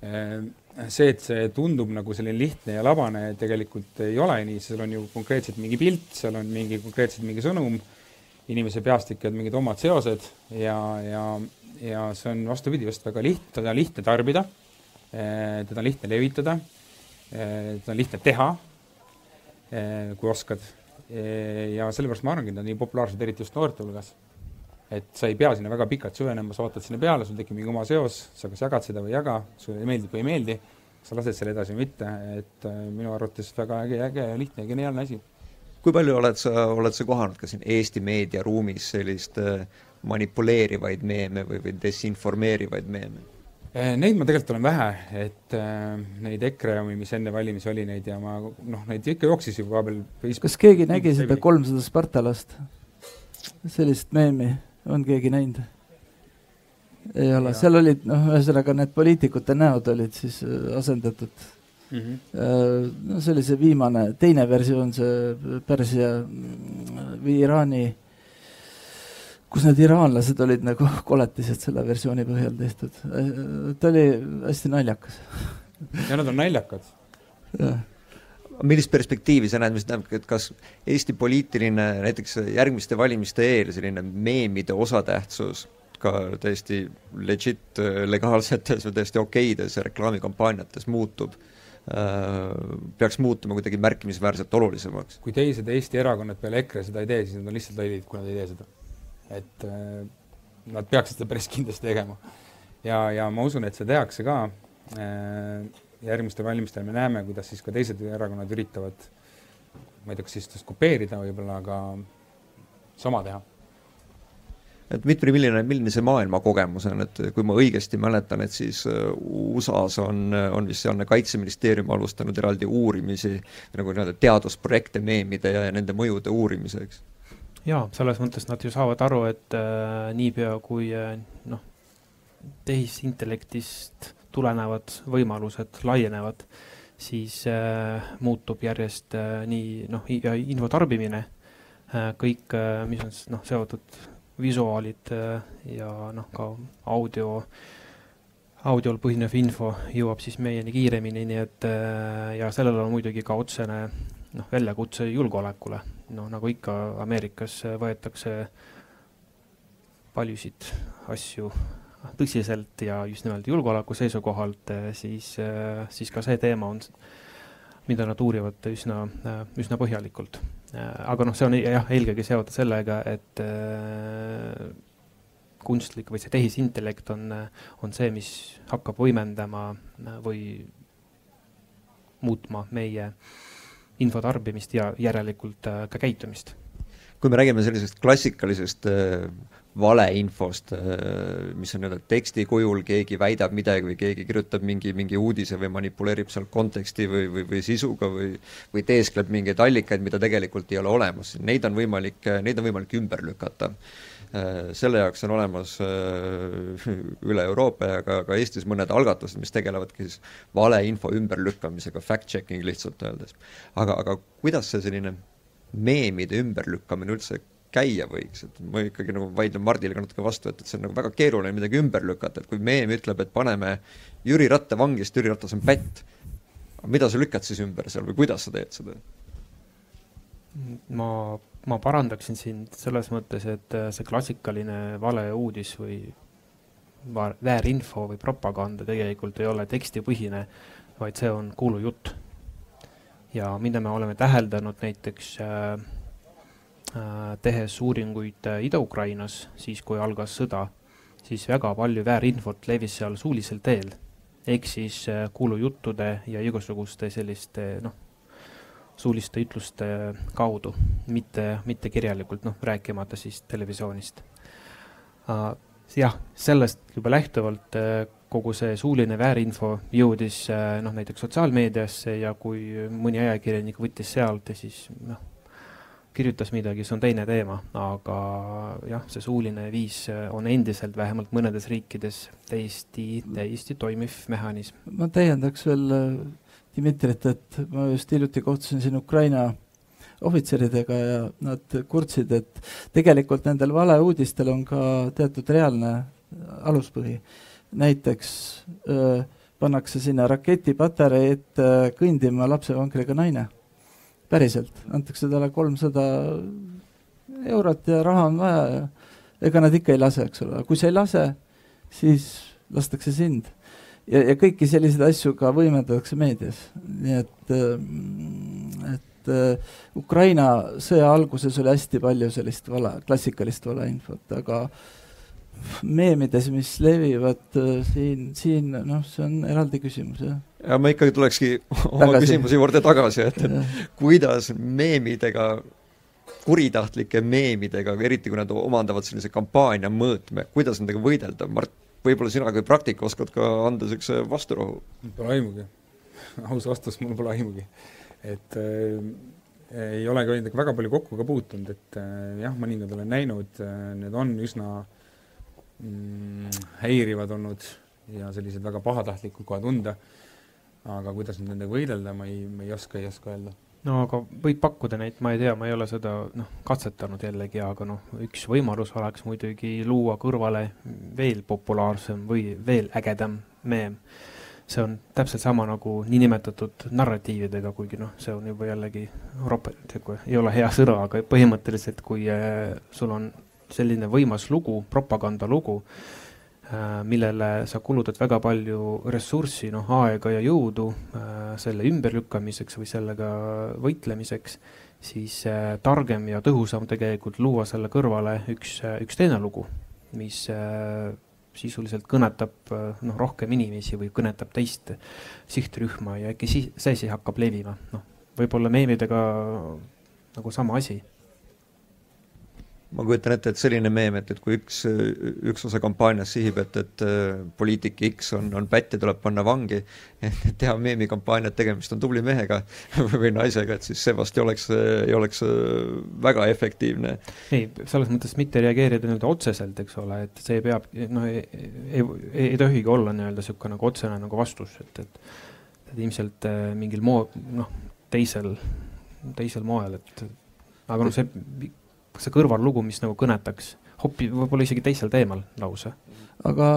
Ehm, see, et see tundub nagu selline lihtne ja labane, tegelikult ei ole nii, seal on ju konkreetselt mingi pilt, seal on mingi konkreetselt mingi sõnum, inimese peast tekivad mingid omad seosed ja, ja, ja see on vastupidi, just väga lihtne, teda on lihtne tarbida, ehm, teda on lihtne levitada, ehm, teda on lihtne teha, kui oskad ja sellepärast ma arvangi, et nad on nii populaarsed, eriti just noorte hulgas. et sa ei pea sinna väga pikalt süvenema, sa vaatad sinna peale, sul tekib mingi oma seos, sa kas jagad seda või ei jaga, sulle meeldib või ei meeldi, sa lased selle edasi või mitte, et äh, minu arvates väga äge, äge ja lihtne ja geniaalne asi. kui palju oled sa, oled sa kohanud ka siin Eesti meediaruumis sellist äh, manipuleerivaid meeme või, või desinformeerivaid meeme? Eh, neid ma tegelikult olen vähe, et äh, neid EKRE omi, mis enne valimisi oli, neid ja ma noh, neid ikka jooksis ju vahepeal kas keegi nägi seda kolmsada Spartalast? sellist meemi on keegi näinud? ei ole, seal olid noh, ühesõnaga need poliitikute näod olid siis äh, asendatud mm. -hmm. no see oli see viimane, teine versioon, see Pärsia või Iraani kus need iraanlased olid nagu koletised selle versiooni põhjal tehtud. ta oli hästi naljakas. ja nad on naljakad. millist perspektiivi sa näed, mis tähendab, et kas Eesti poliitiline näiteks järgmiste valimiste eel selline meemide osatähtsus ka täiesti legit legaalsetes või täiesti okeides reklaamikampaaniates muutub äh, peaks muutuma kuidagi märkimisväärselt olulisemaks. kui teised Eesti erakonnad peale EKRE seda ei tee, siis nad on lihtsalt lollid, kui nad ei tee seda et äh, nad peaksid seda päris kindlasti tegema. ja, ja ma usun, et seda tehakse ka. Äh, järgmistel valimistel me näeme, kuidas siis ka teised erakonnad üritavad, ma ei tea, kas siis kopeerida võib-olla, aga sama teha et Dmitri, milline, milline see maailmakogemus on, et kui ma õigesti mäletan, et siis äh, USA-s on, on vist sealne kaitseministeerium alustanud eraldi uurimisi, nagu nii-öelda teadusprojekte meemide ja nende mõjude uurimiseks jaa, selles mõttes nad ju saavad aru, et äh, niipea kui äh, noh, tehisintellektist tulenevad võimalused laienevad, siis äh, muutub järjest äh, nii noh, info tarbimine äh,, kõik äh,, mis on noh, seotud visuaalid äh, ja noh, ka audio, audiol põhinev info jõuab siis meieni kiiremini, nii et äh, ja sellel on muidugi ka otsene noh, väljakutse julgeolekule noh, nagu ikka Ameerikas võetakse paljusid asju tõsiselt ja just nimelt julgeoleku seisukohalt, siis, siis ka see teema on, mida nad uurivad üsna, üsna põhjalikult. aga noh, see on jah, eelkõige seotud sellega, et kunstlik või see tehisintellekt on, on see, mis hakkab võimendama või muutma meie äh, info tarbimist ja järelikult äh, ka käitumist. kui me räägime sellisest klassikalisest äh, valeinfost, mis on nii-öelda teksti kujul, keegi väidab midagi või keegi kirjutab mingi, mingi uudise või manipuleerib seal konteksti või, või, või sisuga või või teeskleb mingeid allikaid, mida tegelikult ei ole olemas, neid on võimalik, neid on võimalik ümber lükata. Selle jaoks on olemas üle Euroopa ja ka, ka Eestis mõned algatused, mis tegelevadki siis valeinfo ümberlükkamisega, fact-checking lihtsalt öeldes. aga, aga kuidas see selline meemide ümberlükkamine üldse käia võiks, et ma ikkagi nagu vaidlen Mardile ka natuke vastu, et, et see on nagu väga keeruline midagi ümber lükata, et kui meem ütleb, et paneme Jüri Ratta vangi, sest Jüri Ratas on pätt, mida sa lükkad siis ümber seal või kuidas sa teed seda? Ma, ma parandaksin sind selles mõttes, et äh, see klassikaline valeuudis või väärinfo või propaganda tegelikult ei ole tekstipõhine, vaid see on kuulujutt. ja mida me oleme täheldanud näiteks äh, Äh, tehes uuringuid äh, Ida-Ukrainas, siis kui algas sõda, siis väga palju väärinfot levis seal suulisel teel. ehk siis kuulujuttude ja igasuguste selliste noh, suuliste ütluste kaudu, mitte, mitte kirjalikult, noh, rääkimata siis televisioonist. jah, sellest juba lähtuvalt kogu see suuline väärinfo jõudis noh, näiteks sotsiaalmeediasse ja kui mõni ajakirjanik võttis sealt ja siis noh kirjutas midagi, see on teine teema, aga jah, see suuline viis on endiselt vähemalt mõnedes riikides täiesti, täiesti toimiv mehhanism. ma täiendaks veel Dmitrit, et ma just hiljuti kohtusin siin Ukraina ohvitseridega ja nad kurtsid, et tegelikult nendel valeuudistel on ka teatud reaalne aluspõhi. näiteks öö, pannakse sinna raketipatarei ette kõndima lapsevankriga naine päriselt, antakse talle kolmsada eurot ja raha on vaja ja ega nad ikka ei lase, eks ole, kui sa ei lase, siis lastakse sind. Ja, ja kõiki selliseid asju ka võimendatakse meedias, nii et, äh, et äh, Ukraina sõja alguses oli hästi palju sellist vala, klassikalist valeinfot, aga meemides, mis levivad äh, siin, siin noh, see on eraldi küsimus, jah. Ja ma ikkagi tulekski oma tagasi. küsimuse juurde tagasi, et, et kuidas meemidega, kuritahtlike meemidega, eriti kui nad omandavad sellise kampaania mõõtme, kuidas nendega võidelda, Mart, võib-olla sina kui praktik oskad ka anda niisuguse vasturahu? Pole aimugi. aus vastus, mul pole aimugi. et äh, ei olegi nendega väga palju kokku ka puutunud, et äh, jah, mõningad olen näinud äh,, need on üsna mm, häirivad olnud ja sellised väga pahatahtlikud kohe tunda aga kuidas nendega võidelda, ma ei, ma ei oska, ei oska öelda. No aga võib pakkuda neid, ma ei tea, ma ei ole seda noh, katsetanud jällegi, aga noh, üks võimalus oleks muidugi luua kõrvale veel populaarsem või veel ägedam meem. see on täpselt sama nagu niinimetatud narratiividega, kuigi noh, see on juba jällegi ropendlik, ei ole hea sõna, aga põhimõtteliselt, kui äh, sul on selline võimas lugu, propagandalugu, millele sa kulutad väga palju ressurssi, noh, aega ja jõudu äh, selle ümberlükkamiseks või sellega võitlemiseks, siis äh, targem ja tõhusam tegelikult luua selle kõrvale üks, üks teine lugu, mis sisuliselt kõnetab noh, rohkem inimesi või kõnetab teist sihtrühma ja äkki siis see siis hakkab levima, noh, võib-olla meemidega nagu sama asi ma kujutan ette, et selline meem, et, et kui üks, üks osa kampaaniast sihib, et, et äh, poliitik X on, on pätt ja tuleb panna vangi, et teha meemikampaania, et tegemist on tubli mehega või naisega, et siis see vast ei oleks, ei oleks äh, väga efektiivne. ei, selles mõttes mitte reageerida nii-öelda otseselt, eks ole, et see peab, noh, ei, ei, ei, ei tohigi olla nii-öelda niisugune nagu otsene nagu vastus, et, et et ilmselt äh, mingil moo-, noh, teisel, teisel moel, et aga noh, see see kõrvallugu, mis nagu kõnetaks hoopis võib-olla isegi teisel teemal lausa. aga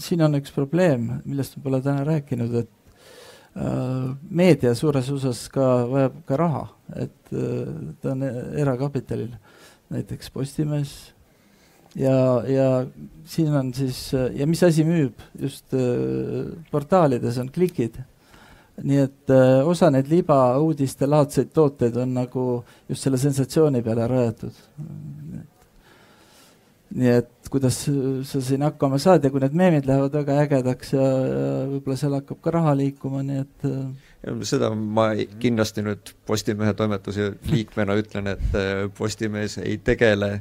siin on üks probleem, millest me pole täna rääkinud, et äh, meedia suures osas ka vajab ka raha, et äh, ta on erakapitalil, näiteks Postimees. Ja, ja siin on siis ja mis asi müüb? Just äh, portaalides on klikid nii et äh, osa neid libauudiste laadseid tooteid on nagu just selle sensatsiooni peale rajatud. nii et kuidas sa siin hakkama saad ja kui need meemid lähevad väga ägedaks ja, ja võib-olla seal hakkab ka raha liikuma, nii et äh, seda ma ei, kindlasti nüüd Postimehe toimetuse liikmena ütlen, et äh, Postimees ei tegele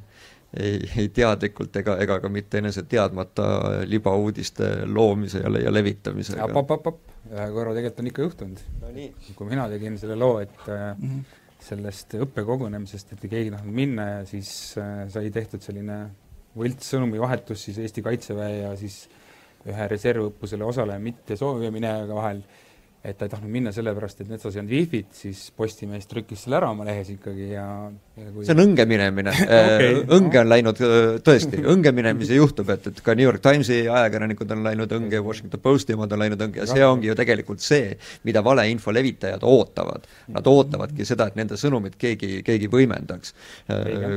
ei, ei teadlikult ega, ega ka mitte enese teadmata libauudiste loomise ja, ja levitamisega. apap-apap, ühe korra tegelikult on ikka juhtunud no. kui mina tegin selle loo, et mm -hmm. sellest õppekogunemisest, et keegi ei tahtnud minna ja siis äh, sai tehtud selline võltssõnumivahetus siis Eesti Kaitseväe ja siis ühe reservõppusele osaleja mitte sooviminejaga vahel et ta ei tahtnud minna sellepärast, et metsas ei olnud wifi't, siis Postimees trükkis selle ära oma lehes ikkagi ja, ja kui see on õnge minemine okay, õnge on läinud tõesti, õnge minemisi juhtub, et, et ka New York Timesi ajakirjanikud on läinud õnge, Washington Posti omad on läinud õnge ja see ongi ju tegelikult see, mida valeinfo levitajad ootavad. Nad ootavadki seda, et nende sõnumit keegi, keegi võimendaks.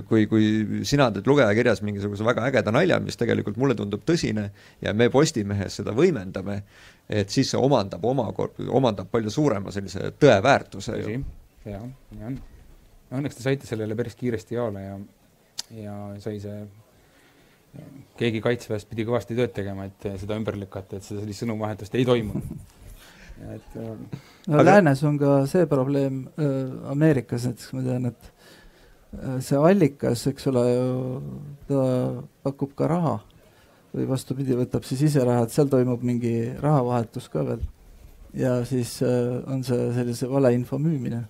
kui, kui sina teed lugejakirjas mingisuguse väga ägeda nalja, mis tegelikult mulle tundub tõsine ja me Postimehes seda võimendame, et siis see omandab omakord, omandab palju suurema sellise tõeväärtuse ju. jah, nii on. Õnneks te saite sellele päris kiiresti jaole ja, ja sai see, keegi Kaitseväest pidi kõvasti tööd tegema, et seda ümber lükata, et seda sellist sõnumvahetust ei toimunud. et no aga... läänes on ka see probleem äh,, Ameerikas näiteks ma tean, et äh, see allikas, eks ole ju, ta pakub ka raha või vastupidi, võtab siis ise raha, et seal toimub mingi rahavahetus ka veel. ja siis äh, on see sellise valeinfo müümine.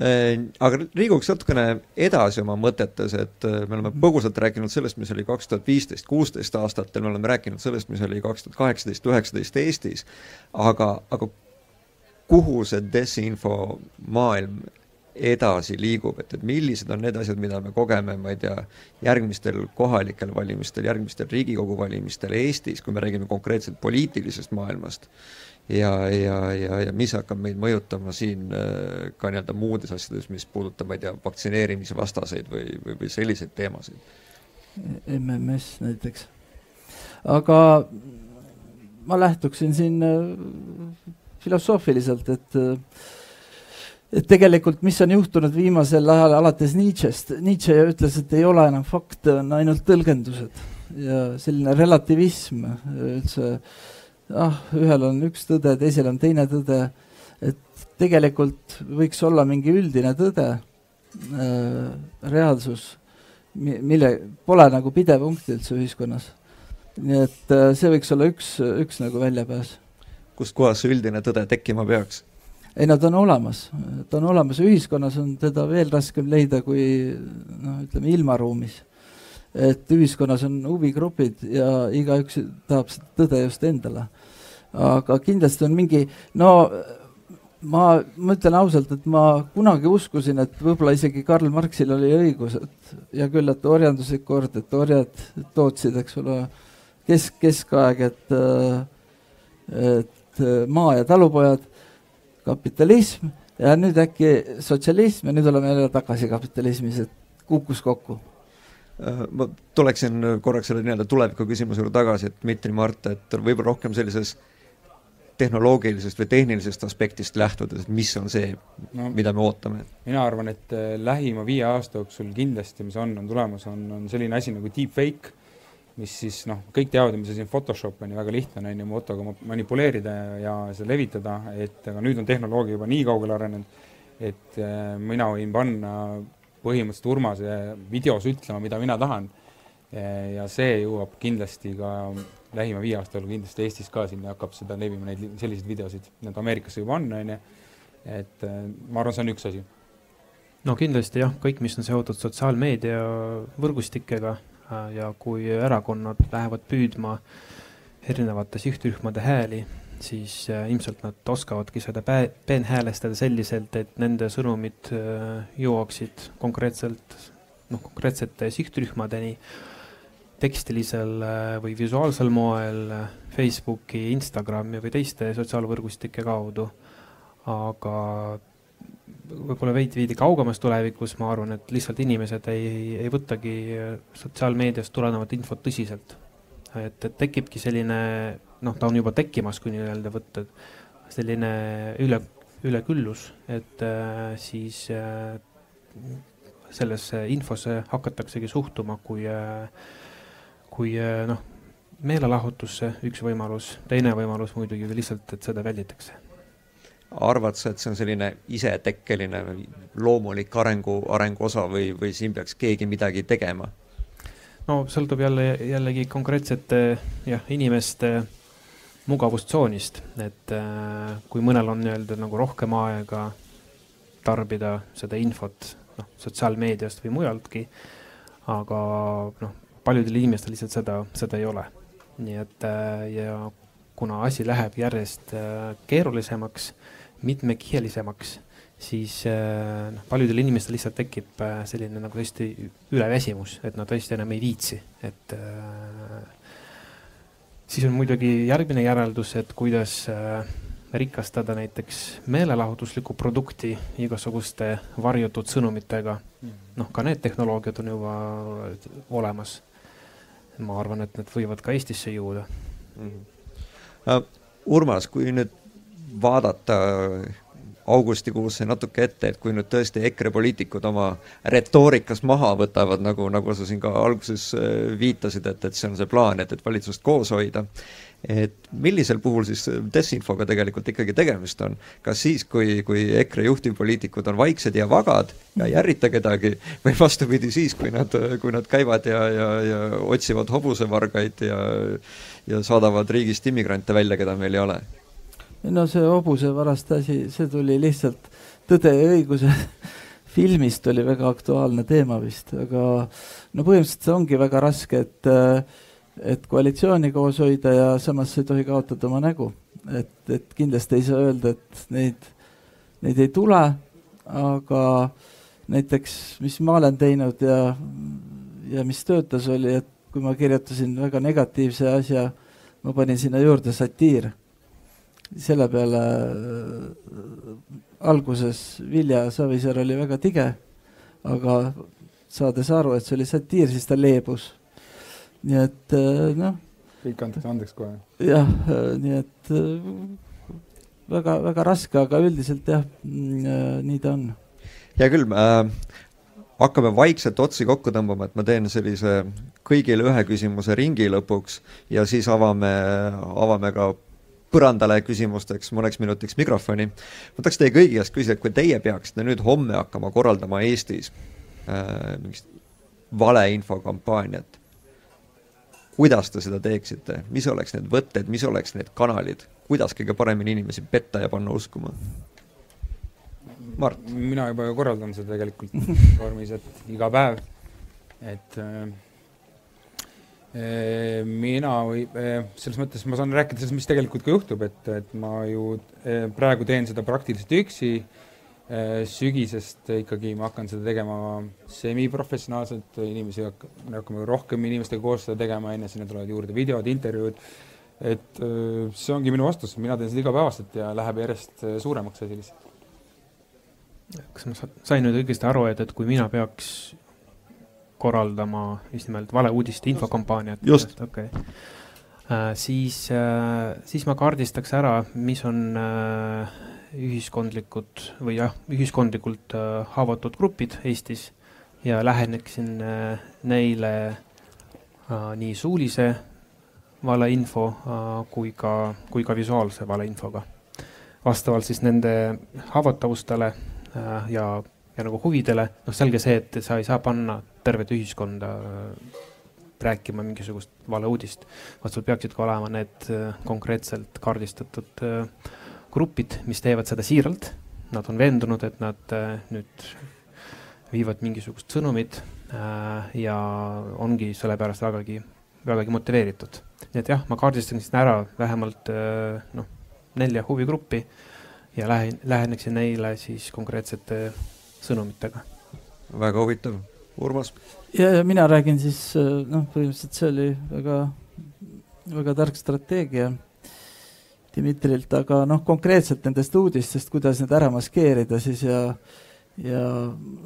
Äh, aga liiguks natukene edasi oma mõtetes, et äh, me oleme põgusalt rääkinud sellest, mis oli kaks tuhat viisteist, kuusteist aastatel, me oleme rääkinud sellest, mis oli kaks tuhat kaheksateist, üheksateist Eestis, aga, aga kuhu see desinfo maailm edasi liigub, et, et millised on need asjad, mida me kogeme, ma ei tea, järgmistel kohalikel valimistel, järgmistel Riigikogu valimistel Eestis, kui me räägime konkreetselt poliitilisest maailmast, ja, ja, ja, ja mis hakkab meid mõjutama siin äh, ka nii-öelda muudes asjades, mis puudutab, ma ei tea, vaktsineerimisvastaseid või, või, või selliseid teemasid? MMS näiteks. aga ma lähtuksin siin äh, filosoofiliselt, et äh, et tegelikult, mis on juhtunud viimasel ajal alates Nietzsche'st, Nietzsche ütles, et ei ole enam fakte, on ainult tõlgendused ja selline relativism üldse, ah, ühel on üks tõde, teisel on teine tõde, et tegelikult võiks olla mingi üldine tõde äh,, reaalsus, mille, pole nagu pidepunkti üldse ühiskonnas. nii et äh, see võiks olla üks, üks nagu väljapääs. kust kohast see üldine tõde tekkima peaks? Ei no ta on olemas, ta on olemas, ühiskonnas on teda veel raskem leida kui noh, ütleme ilmaruumis. et ühiskonnas on huvigrupid ja igaüks tahab seda tõde just endale. aga kindlasti on mingi, no ma, ma ütlen ausalt, et ma kunagi uskusin, et võib-olla isegi Karl Marxil oli õigus, et hea küll, et orjanduslik kord, et orjad tootsid, eks ole, kesk, keskaeg, et et maa- ja talupojad kapitalism ja nüüd äkki sotsialism ja nüüd oleme jälle tagasi kapitalismis, et kukkus kokku äh, ma tuleksin korraks selle nii-öelda tuleviku küsimuse juurde tagasi, et Dmitri Mart, et võib-olla rohkem sellises tehnoloogilisest või tehnilisest aspektist lähtudes, et mis on see no,, mida me ootame? mina arvan, et äh, lähima viie aasta jooksul kindlasti, mis on, on tulemas, on, on selline asi nagu deepfake mis siis noh, kõik teavad, mis asi on Photoshop, on ju, väga lihtne on, ju, fotoga manipuleerida ja seda levitada, et aga nüüd on tehnoloogia juba nii kaugele arenenud, et äh, mina võin panna põhimõtteliselt Urmase videos ütlema, mida mina tahan. ja see jõuab kindlasti ka lähima viie aasta jooksul kindlasti Eestis ka siin hakkab seda levima, neid selliseid videosid, need Ameerikas juba on, on ju, et äh, ma arvan, see on üks asi no kindlasti jah, kõik, mis on seotud sotsiaalmeedia võrgustikega, ja kui erakonnad lähevad püüdma erinevate sihtrühmade hääli, siis äh, ilmselt nad oskavadki seda peenhäälestada selliselt, et nende sõnumid äh, jõuaksid konkreetselt, noh, konkreetsete sihtrühmadeni tekstilisel või visuaalsel moel Facebooki, Instagrami või teiste sotsiaalvõrgustike kaudu. aga võib-olla veidi-veidi kaugemas tulevikus, ma arvan, et lihtsalt inimesed ei, ei võtagi sotsiaalmeediast tulenevat infot tõsiselt. et, et tekibki selline, noh, ta on juba tekkimas, kui nii-öelda võtta, selline üle, üleküllus, et äh, siis äh, sellesse infosse hakataksegi suhtuma kui äh,, kui äh, noh, meelelahutusse, üks võimalus, teine võimalus muidugi lihtsalt, et seda välditakse arvad sa, et see on selline isetekkeline loomulik arengu, arengu osa või, või siin peaks keegi midagi tegema? no sõltub jälle, jällegi konkreetsete jah, inimeste mugavustsoonist, et äh, kui mõnel on nii-öelda nagu rohkem aega tarbida seda infot, noh, sotsiaalmeediast või mujaltki, aga noh, paljudel inimestel lihtsalt seda, seda ei ole. nii et äh, ja kuna asi läheb järjest äh, keerulisemaks, mitmekihelisemaks, siis äh, noh, paljudel inimestel lihtsalt tekib äh, selline nagu tõesti üleväsimus, et nad tõesti enam ei viitsi, et äh, siis on muidugi järgmine järeldus, et kuidas rikastada näiteks meelelahutuslikku produkti igasuguste varjutud sõnumitega. noh, ka need tehnoloogiad on juba olemas. ma arvan, et need võivad ka Eestisse jõuda mm. -hmm. Urmas, kui nüüd vaadata augustikuusse natuke ette, et kui nüüd tõesti EKRE poliitikud oma retoorikas maha võtavad, nagu, nagu sa siin ka alguses äh, viitasid, et, et see on see plaan, et, et valitsust koos hoida, et millisel puhul siis desinfoga tegelikult ikkagi tegemist on? kas siis, kui, kui EKRE juhtivpoliitikud on vaiksed ja vagad ja ei ärrita kedagi või vastupidi siis, kui nad, kui nad käivad ja, ja, ja otsivad hobusevargaid ja ja saadavad riigist immigrante välja, keda meil ei ole? No see hobusevaraste asi, see tuli lihtsalt Tõde ja õiguse filmist oli väga aktuaalne teema vist, aga no põhimõtteliselt see ongi väga raske, et et koalitsiooni koos hoida ja samas sa ei tohi kaotada oma nägu. et, et kindlasti ei saa öelda, et neid, neid ei tule, aga näiteks, mis ma olen teinud ja, ja mis töötas, oli, et kui ma kirjutasin väga negatiivse asja, ma panin sinna juurde satiir selle peale äh, alguses Vilja Savisaar oli väga tige, aga saades aru, et see oli satiir, siis ta leebus. nii et äh, noh. kõik antakse andeks kohe. jah, äh, nii et väga, väga raske, aga üldiselt jah, mm, nii ta on. hea küll äh,, hakkame vaikselt otsi kokku tõmbama, et ma teen sellise kõigile ühe küsimuse ringi lõpuks ja siis avame, avame ka põrandale küsimusteks mõneks minutiks mikrofoni. ma tahaks teie kõigi käest küsida, et kui teie peaksite nüüd homme hakkama korraldama Eestis äh, mingit valeinfokampaaniat, kuidas te seda teeksite, mis oleks need võtted, mis oleks need kanalid, kuidas kõige paremini inimesi petta ja panna uskuma? Mart? mina juba korraldan seda tegelikult vormis, et iga päev, et äh, mina või selles mõttes ma saan rääkida sellest, mis tegelikult ka juhtub, et, et ma ju praegu teen seda praktiliselt üksi. sügisest ikkagi ma hakkan seda tegema semiprofessionaalselt, inimesi hakka-, me hakkame rohkem inimestega koos seda tegema, enne sinna tulevad juurde videod, intervjuud. et see ongi minu vastus, mina teen seda igapäevaselt ja läheb järjest suuremaks asi lihtsalt. kas ma sain nüüd õigesti aru, et, et kui mina peaks korraldama just nimelt valeuudiste infokampaaniat. just. okei okay. äh,. siis äh,, siis ma kaardistaks ära, mis on äh, ühiskondlikud või jah, ühiskondlikult haavatud grupid Eestis ja läheneksin äh, neile nii suulise valeinfo kui ka, kui ka visuaalse valeinfoga. vastavalt siis nende haavatavustele ja ja nagu huvidele, noh, selge see, et sa ei saa panna tervet ühiskonda äh, rääkima mingisugust valeuudist, vaid sul peaksid ka olema need äh, konkreetselt kaardistatud äh, grupid, mis teevad seda siiralt. Nad on veendunud, et nad nüüd viivad mingisugust sõnumit ja ongi sellepärast vägagi, vägagi motiveeritud. nii et jah, ma kaardistaksin ära vähemalt noh, nelja huvigruppi ja lähen, läheneksin neile siis konkreetsete sõnumitega. väga huvitav, Urmas? ja, ja mina räägin siis noh, põhimõtteliselt see oli väga, väga tark strateegia Dmitrilt, aga noh, konkreetselt nendest uudistest, kuidas need ära maskeerida siis ja ja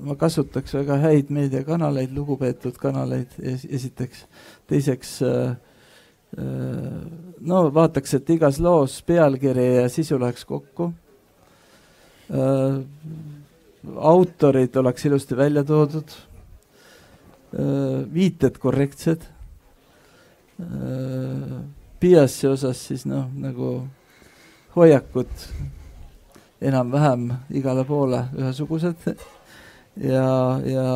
ma kasutaks väga häid meediakanaleid, lugupeetud kanaleid esiteks, teiseks äh, äh, no vaataks, et igas loos pealkiri ja sisu läheks kokku äh, autorid oleks ilusti välja toodud, viited korrektsed, bias'i osas siis noh, nagu hoiakud enam-vähem igale poole ühesugused ja, ja,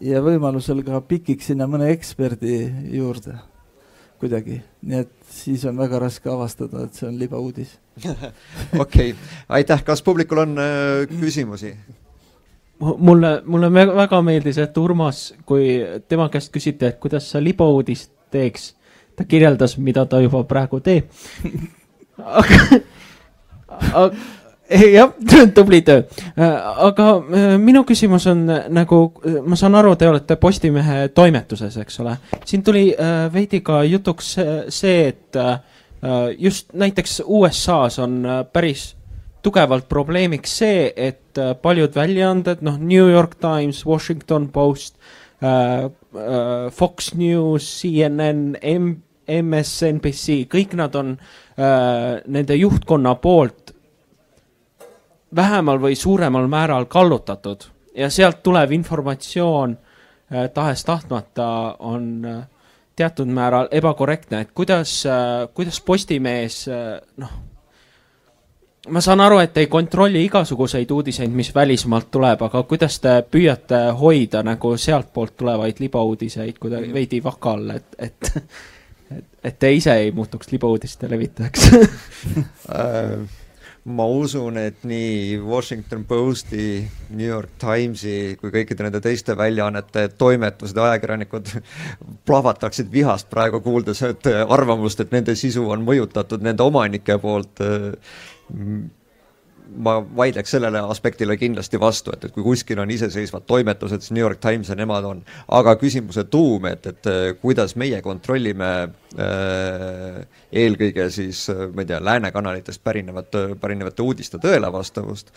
ja võimalusel ka pikiks sinna mõne eksperdi juurde kuidagi, nii et siis on väga raske avastada, et see on libauudis. okei, aitäh, kas publikul on äh, küsimusi? mulle, mulle väga meeldis, et Urmas, kui tema käest küsiti, et kuidas sa libauudist teeks, ta kirjeldas, mida ta juba praegu teeb aga, aga jah, tubli töö. aga äh, minu küsimus on äh, nagu, ma saan aru, te olete Postimehe toimetuses, eks ole. siin tuli äh, veidi ka jutuks see, et just näiteks USA-s on päris tugevalt probleemiks see, et paljud väljaanded, noh, New York Times, Washington Post, Fox News, CNN, MSNBC, kõik nad on nende juhtkonna poolt vähemal või suuremal määral kallutatud. Ja sealt tulev informatsioon äh, tahes-tahtmata on äh, teatud määral ebakorrektne, et kuidas äh,, kuidas Postimees noh, ma saan aru, et ei kontrolli igasuguseid uudiseid, mis välismaalt tuleb, aga kuidas te püüate hoida nagu sealtpoolt tulevaid libauudiseid kuidagi veidi vaka all, et, et et, et te ise ei muutuks libauudiste levitajaks ma usun, et nii Washington Posti, New York Timesi kui kõikide nende teiste väljaannete toimetused ja ajakirjanikud plahvataksid vihast praegu kuuldes, et arvamust, et nende sisu on mõjutatud nende omanike poolt ma vaidleks sellele aspektile kindlasti vastu, et, et kui kuskil on iseseisvad toimetused, siis New York Times ja nemad on, aga küsimuse tuum, et, et kuidas meie kontrollime äh, eelkõige siis ma ei tea, lääne kanalitest pärinevat, pärinevate uudiste tõelevastavust,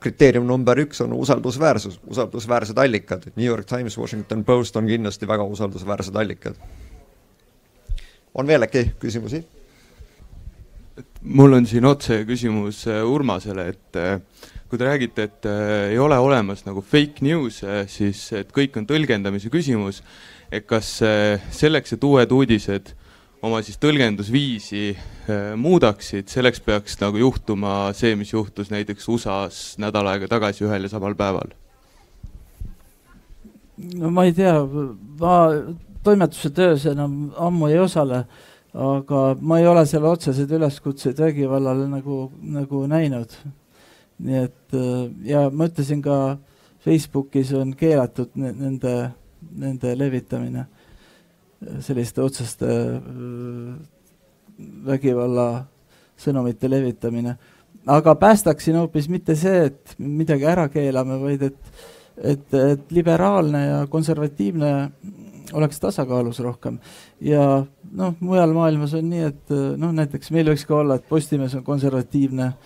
kriteerium number üks on usaldusväärsus, usaldusväärsed allikad, New York Times, Washington Post on kindlasti väga usaldusväärsed allikad. on veel äkki küsimusi? Mul on siin otse küsimus äh, Urmasele, et äh, kui te räägite, et äh, ei ole olemas nagu fake news, siis et kõik on tõlgendamise küsimus, et kas selleks, et uued uudised oma siis tõlgendusviisi muudaksid, selleks peaks nagu juhtuma see, mis juhtus näiteks USA-s nädal aega tagasi ühel ja samal päeval? no ma ei tea, ma toimetuse töös enam ammu ei osale aga ma ei ole seal otseseid üleskutseid vägivallale nagu, nagu näinud. nii et äh, ja ma ütlesin ka, Facebookis on keelatud nende, nende levitamine, selliste otseste äh, vägivalla sõnumite levitamine. aga päästaksin hoopis mitte see, et midagi ära keelame, vaid et, et, et liberaalne ja konservatiivne oleks tasakaalus rohkem. ja noh, mujal maailmas on nii, et noh, näiteks meil võiks ka olla, et Postimees on konservatiivne äh,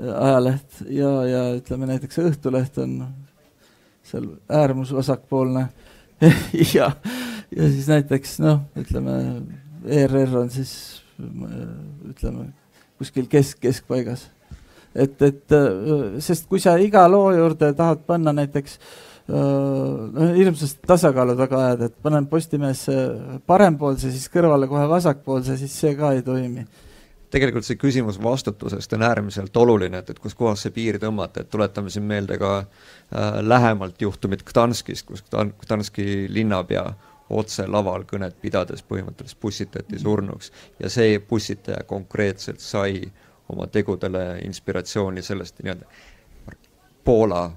ajaleht ja, ja ütleme näiteks Õhtuleht on seal äärmusvasakpoolne ja, ja siis näiteks noh, ütleme ERR on siis ütleme kuskil kesk, keskpaigas. et, et sest kui sa iga loo juurde tahad panna näiteks äh, noh, hirmsasti tasakaalu taga ajada, et panen Postimehesse parempoolse, siis kõrvale kohe vasakpoolse, siis see ka ei toimi. Tegelikult see küsimus vastutusest on äärmiselt oluline, et, et kus kohas see piir tõmmata, et tuletame siin meelde ka äh, lähemalt juhtumit Gdanskis, kus Gdanski linnapea otse laval kõnet pidades põhimõtteliselt pussitati surnuks ja see pussitaja konkreetselt sai oma tegudele inspiratsiooni sellest nii-öelda Poola äh,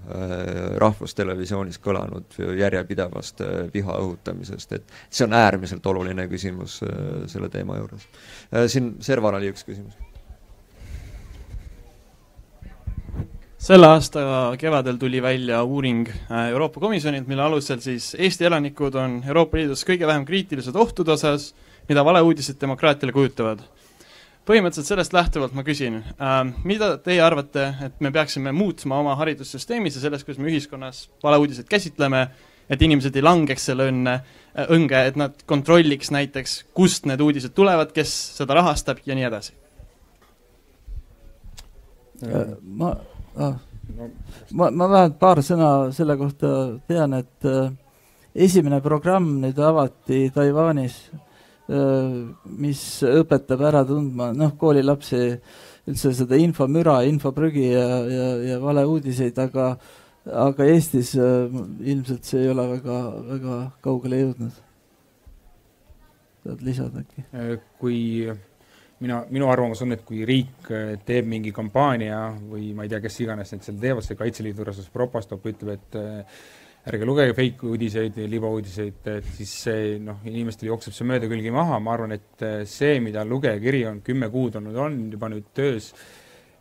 rahvustelevisioonis kõlanud järjepidevast äh, viha õhutamisest, et see on äärmiselt oluline küsimus äh, selle teema juures. siin Serval oli üks küsimus. selle aasta kevadel tuli välja uuring Euroopa Komisjonilt, mille alusel siis Eesti elanikud on Euroopa Liidus kõige vähem kriitilised ohtude osas, mida valeuudised demokraatiale kujutavad põhimõtteliselt sellest lähtuvalt ma küsin äh,, mida teie arvate, et me peaksime muutma oma haridussüsteemis ja selles, kuidas me ühiskonnas valeuudiseid käsitleme, et inimesed ei langeks selle õnne, äh, õnge, et nad kontrolliks näiteks, kust need uudised tulevad, kes seda rahastab ja nii edasi? Äh, ma ah,, ma, ma vähemalt paar sõna selle kohta tean, et äh, esimene programm nüüd avati Taiwanis mis õpetab ära tundma, noh, koolilapsi üldse seda infomüra, infoprügi ja, ja, ja valeuudiseid, aga aga Eestis ilmselt see ei ole väga, väga kaugele jõudnud. saad lisada äkki? Kui mina, minu arvamus on, et kui riik teeb mingi kampaania või ma ei tea, kes iganes need seal teevad, see Kaitseliidu juures Propastop ütleb, et ärge lugege fake uudiseid, libauudiseid, et siis see noh, inimestel jookseb see mööda külgi maha, ma arvan, et see, mida lugejakiri on kümme kuud olnud, on juba nüüd töös,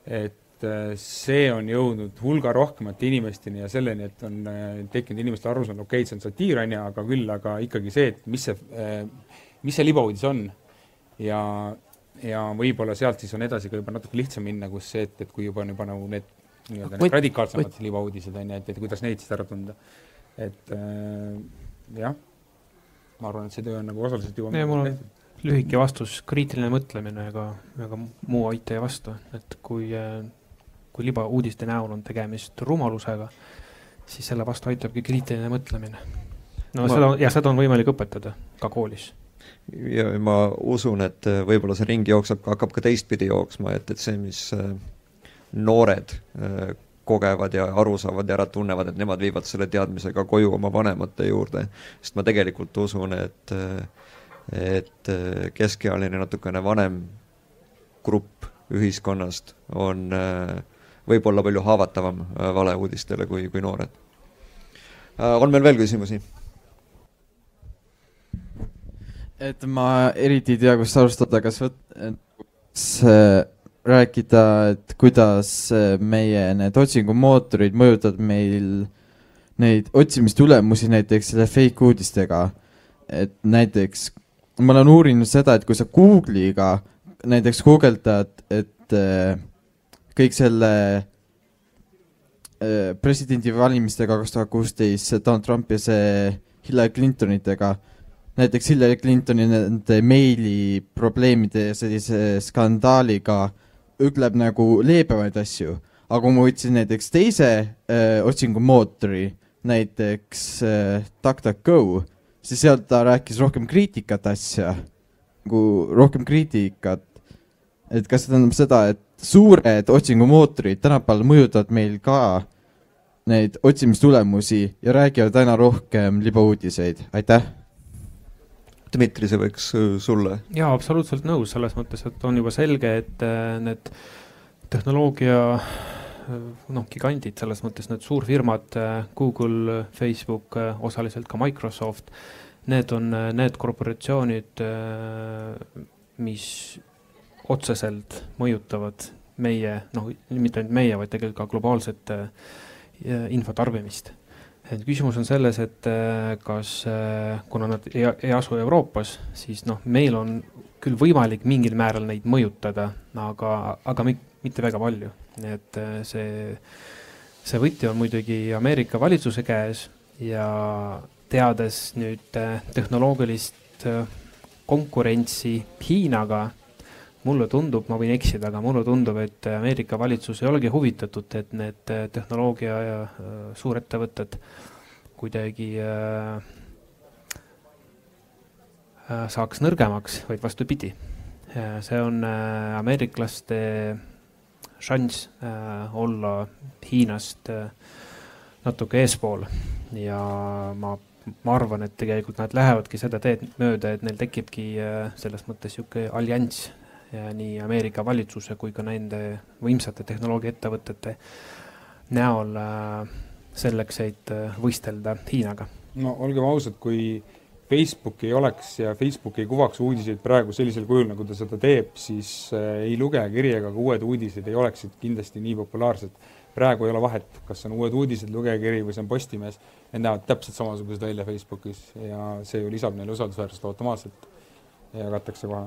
et see on jõudnud hulga rohkemate inimesteni ja selleni, et on tekkinud inimeste arusaam, okei okay,, see on satiir, on ju, aga küll, aga ikkagi see, et mis see, mis see libauudis on. ja, ja võib-olla sealt siis on edasi ka juba natuke lihtsam minna, kus see, et, et kui juba on juba nagu need nii-öelda need radikaalsemad libauudised, on ju, et, et kuidas neid siis ära tunda et äh, jah, ma arvan, et see töö on nagu osaliselt juba ja, mul on lühike vastus, kriitiline mõtlemine, ega, ega muu aita ei vasta, et kui, äh, kui libauudiste näol on tegemist rumalusega, siis selle vastu aitabki kriitiline mõtlemine. no ma... seda, ja seda on võimalik õpetada ka koolis. Ja ma usun, et äh, võib-olla see ring jookseb, hakkab ka teistpidi jooksma, et, et see, mis äh, noored kogevad ja aru saavad ja ära tunnevad, et nemad viivad selle teadmisega koju oma vanemate juurde. sest ma tegelikult usun, et, et keskealine natukene vanem grupp ühiskonnast on võib-olla palju haavatavam valeuudistele kui, kui noored. on meil veel küsimusi? et ma eriti ei tea, kust alustada, kas võt-, see rääkida, et kuidas äh, meie need otsingumootorid mõjutavad meil neid otsimistulemusi näiteks selle fake uudistega. et näiteks ma olen uurinud seda, et kui sa Google'iga näiteks guugeldad, et äh, kõik selle äh, presidendivalimistega kaks tuhat kuusteist, see Donald Trump ja see Hillary Clintonitega, näiteks Hillary Clintoni nende meili probleemide ja sellise skandaaliga ütleb nagu leebemaid asju, aga kui ma võtsin näiteks teise äh, otsingumootori, näiteks äh, DuckDuckGo, siis sealt ta rääkis rohkem kriitikat asja, nagu rohkem kriitikat. et kas see tähendab seda, et suured otsingumootorid tänapäeval mõjutavad meil ka neid otsimistulemusi ja räägivad aina rohkem libauudiseid, aitäh Dmitri, see võiks äh, sulle. jaa, absoluutselt nõus, selles mõttes, et on juba selge, et äh, need tehnoloogia äh, noh, gigandid selles mõttes, need suurfirmad, Google, Facebook, osaliselt ka Microsoft, need on need korporatsioonid, mis otseselt mõjutavad meie, noh, mitte ainult meie, vaid tegelikult ka globaalset infotarbimist et küsimus on selles, et äh, kas, äh, kuna nad ei, ei asu Euroopas, siis noh, meil on küll võimalik mingil määral neid mõjutada, aga, aga mitte väga palju. et äh, see, see võti on muidugi Ameerika valitsuse käes ja teades nüüd tehnoloogilist konkurentsi Hiinaga mulle tundub, ma võin eksida, aga mulle tundub, et Ameerika valitsus ei olegi huvitatud, et need tehnoloogia ja äh, suurettevõtted kuidagi äh, äh, saaks nõrgemaks, vaid vastupidi. see on ameeriklaste šanss olla Hiinast natuke eespool ja ma ma arvan, et tegelikult nad lähevadki seda teed mööda, et neil tekibki selles mõttes niisugune allianss nii Ameerika valitsuse kui ka nende võimsate tehnoloogiaettevõtete näol äh, selleks, et äh, võistelda Hiinaga. no olgem ausad, kui Facebook ei oleks ja Facebook ei kuvaks uudiseid praegu sellisel kujul, nagu ta seda teeb, siis äh, ei lugejakiri ega ka uued uudised ei oleksid kindlasti nii populaarsed. praegu ei ole vahet, kas on uued uudised, lugejakiri või see on Postimees, need näevad täpselt samasugused välja Facebookis ja see ju lisab neile usaldusväärsust automaatselt ja jagatakse kohe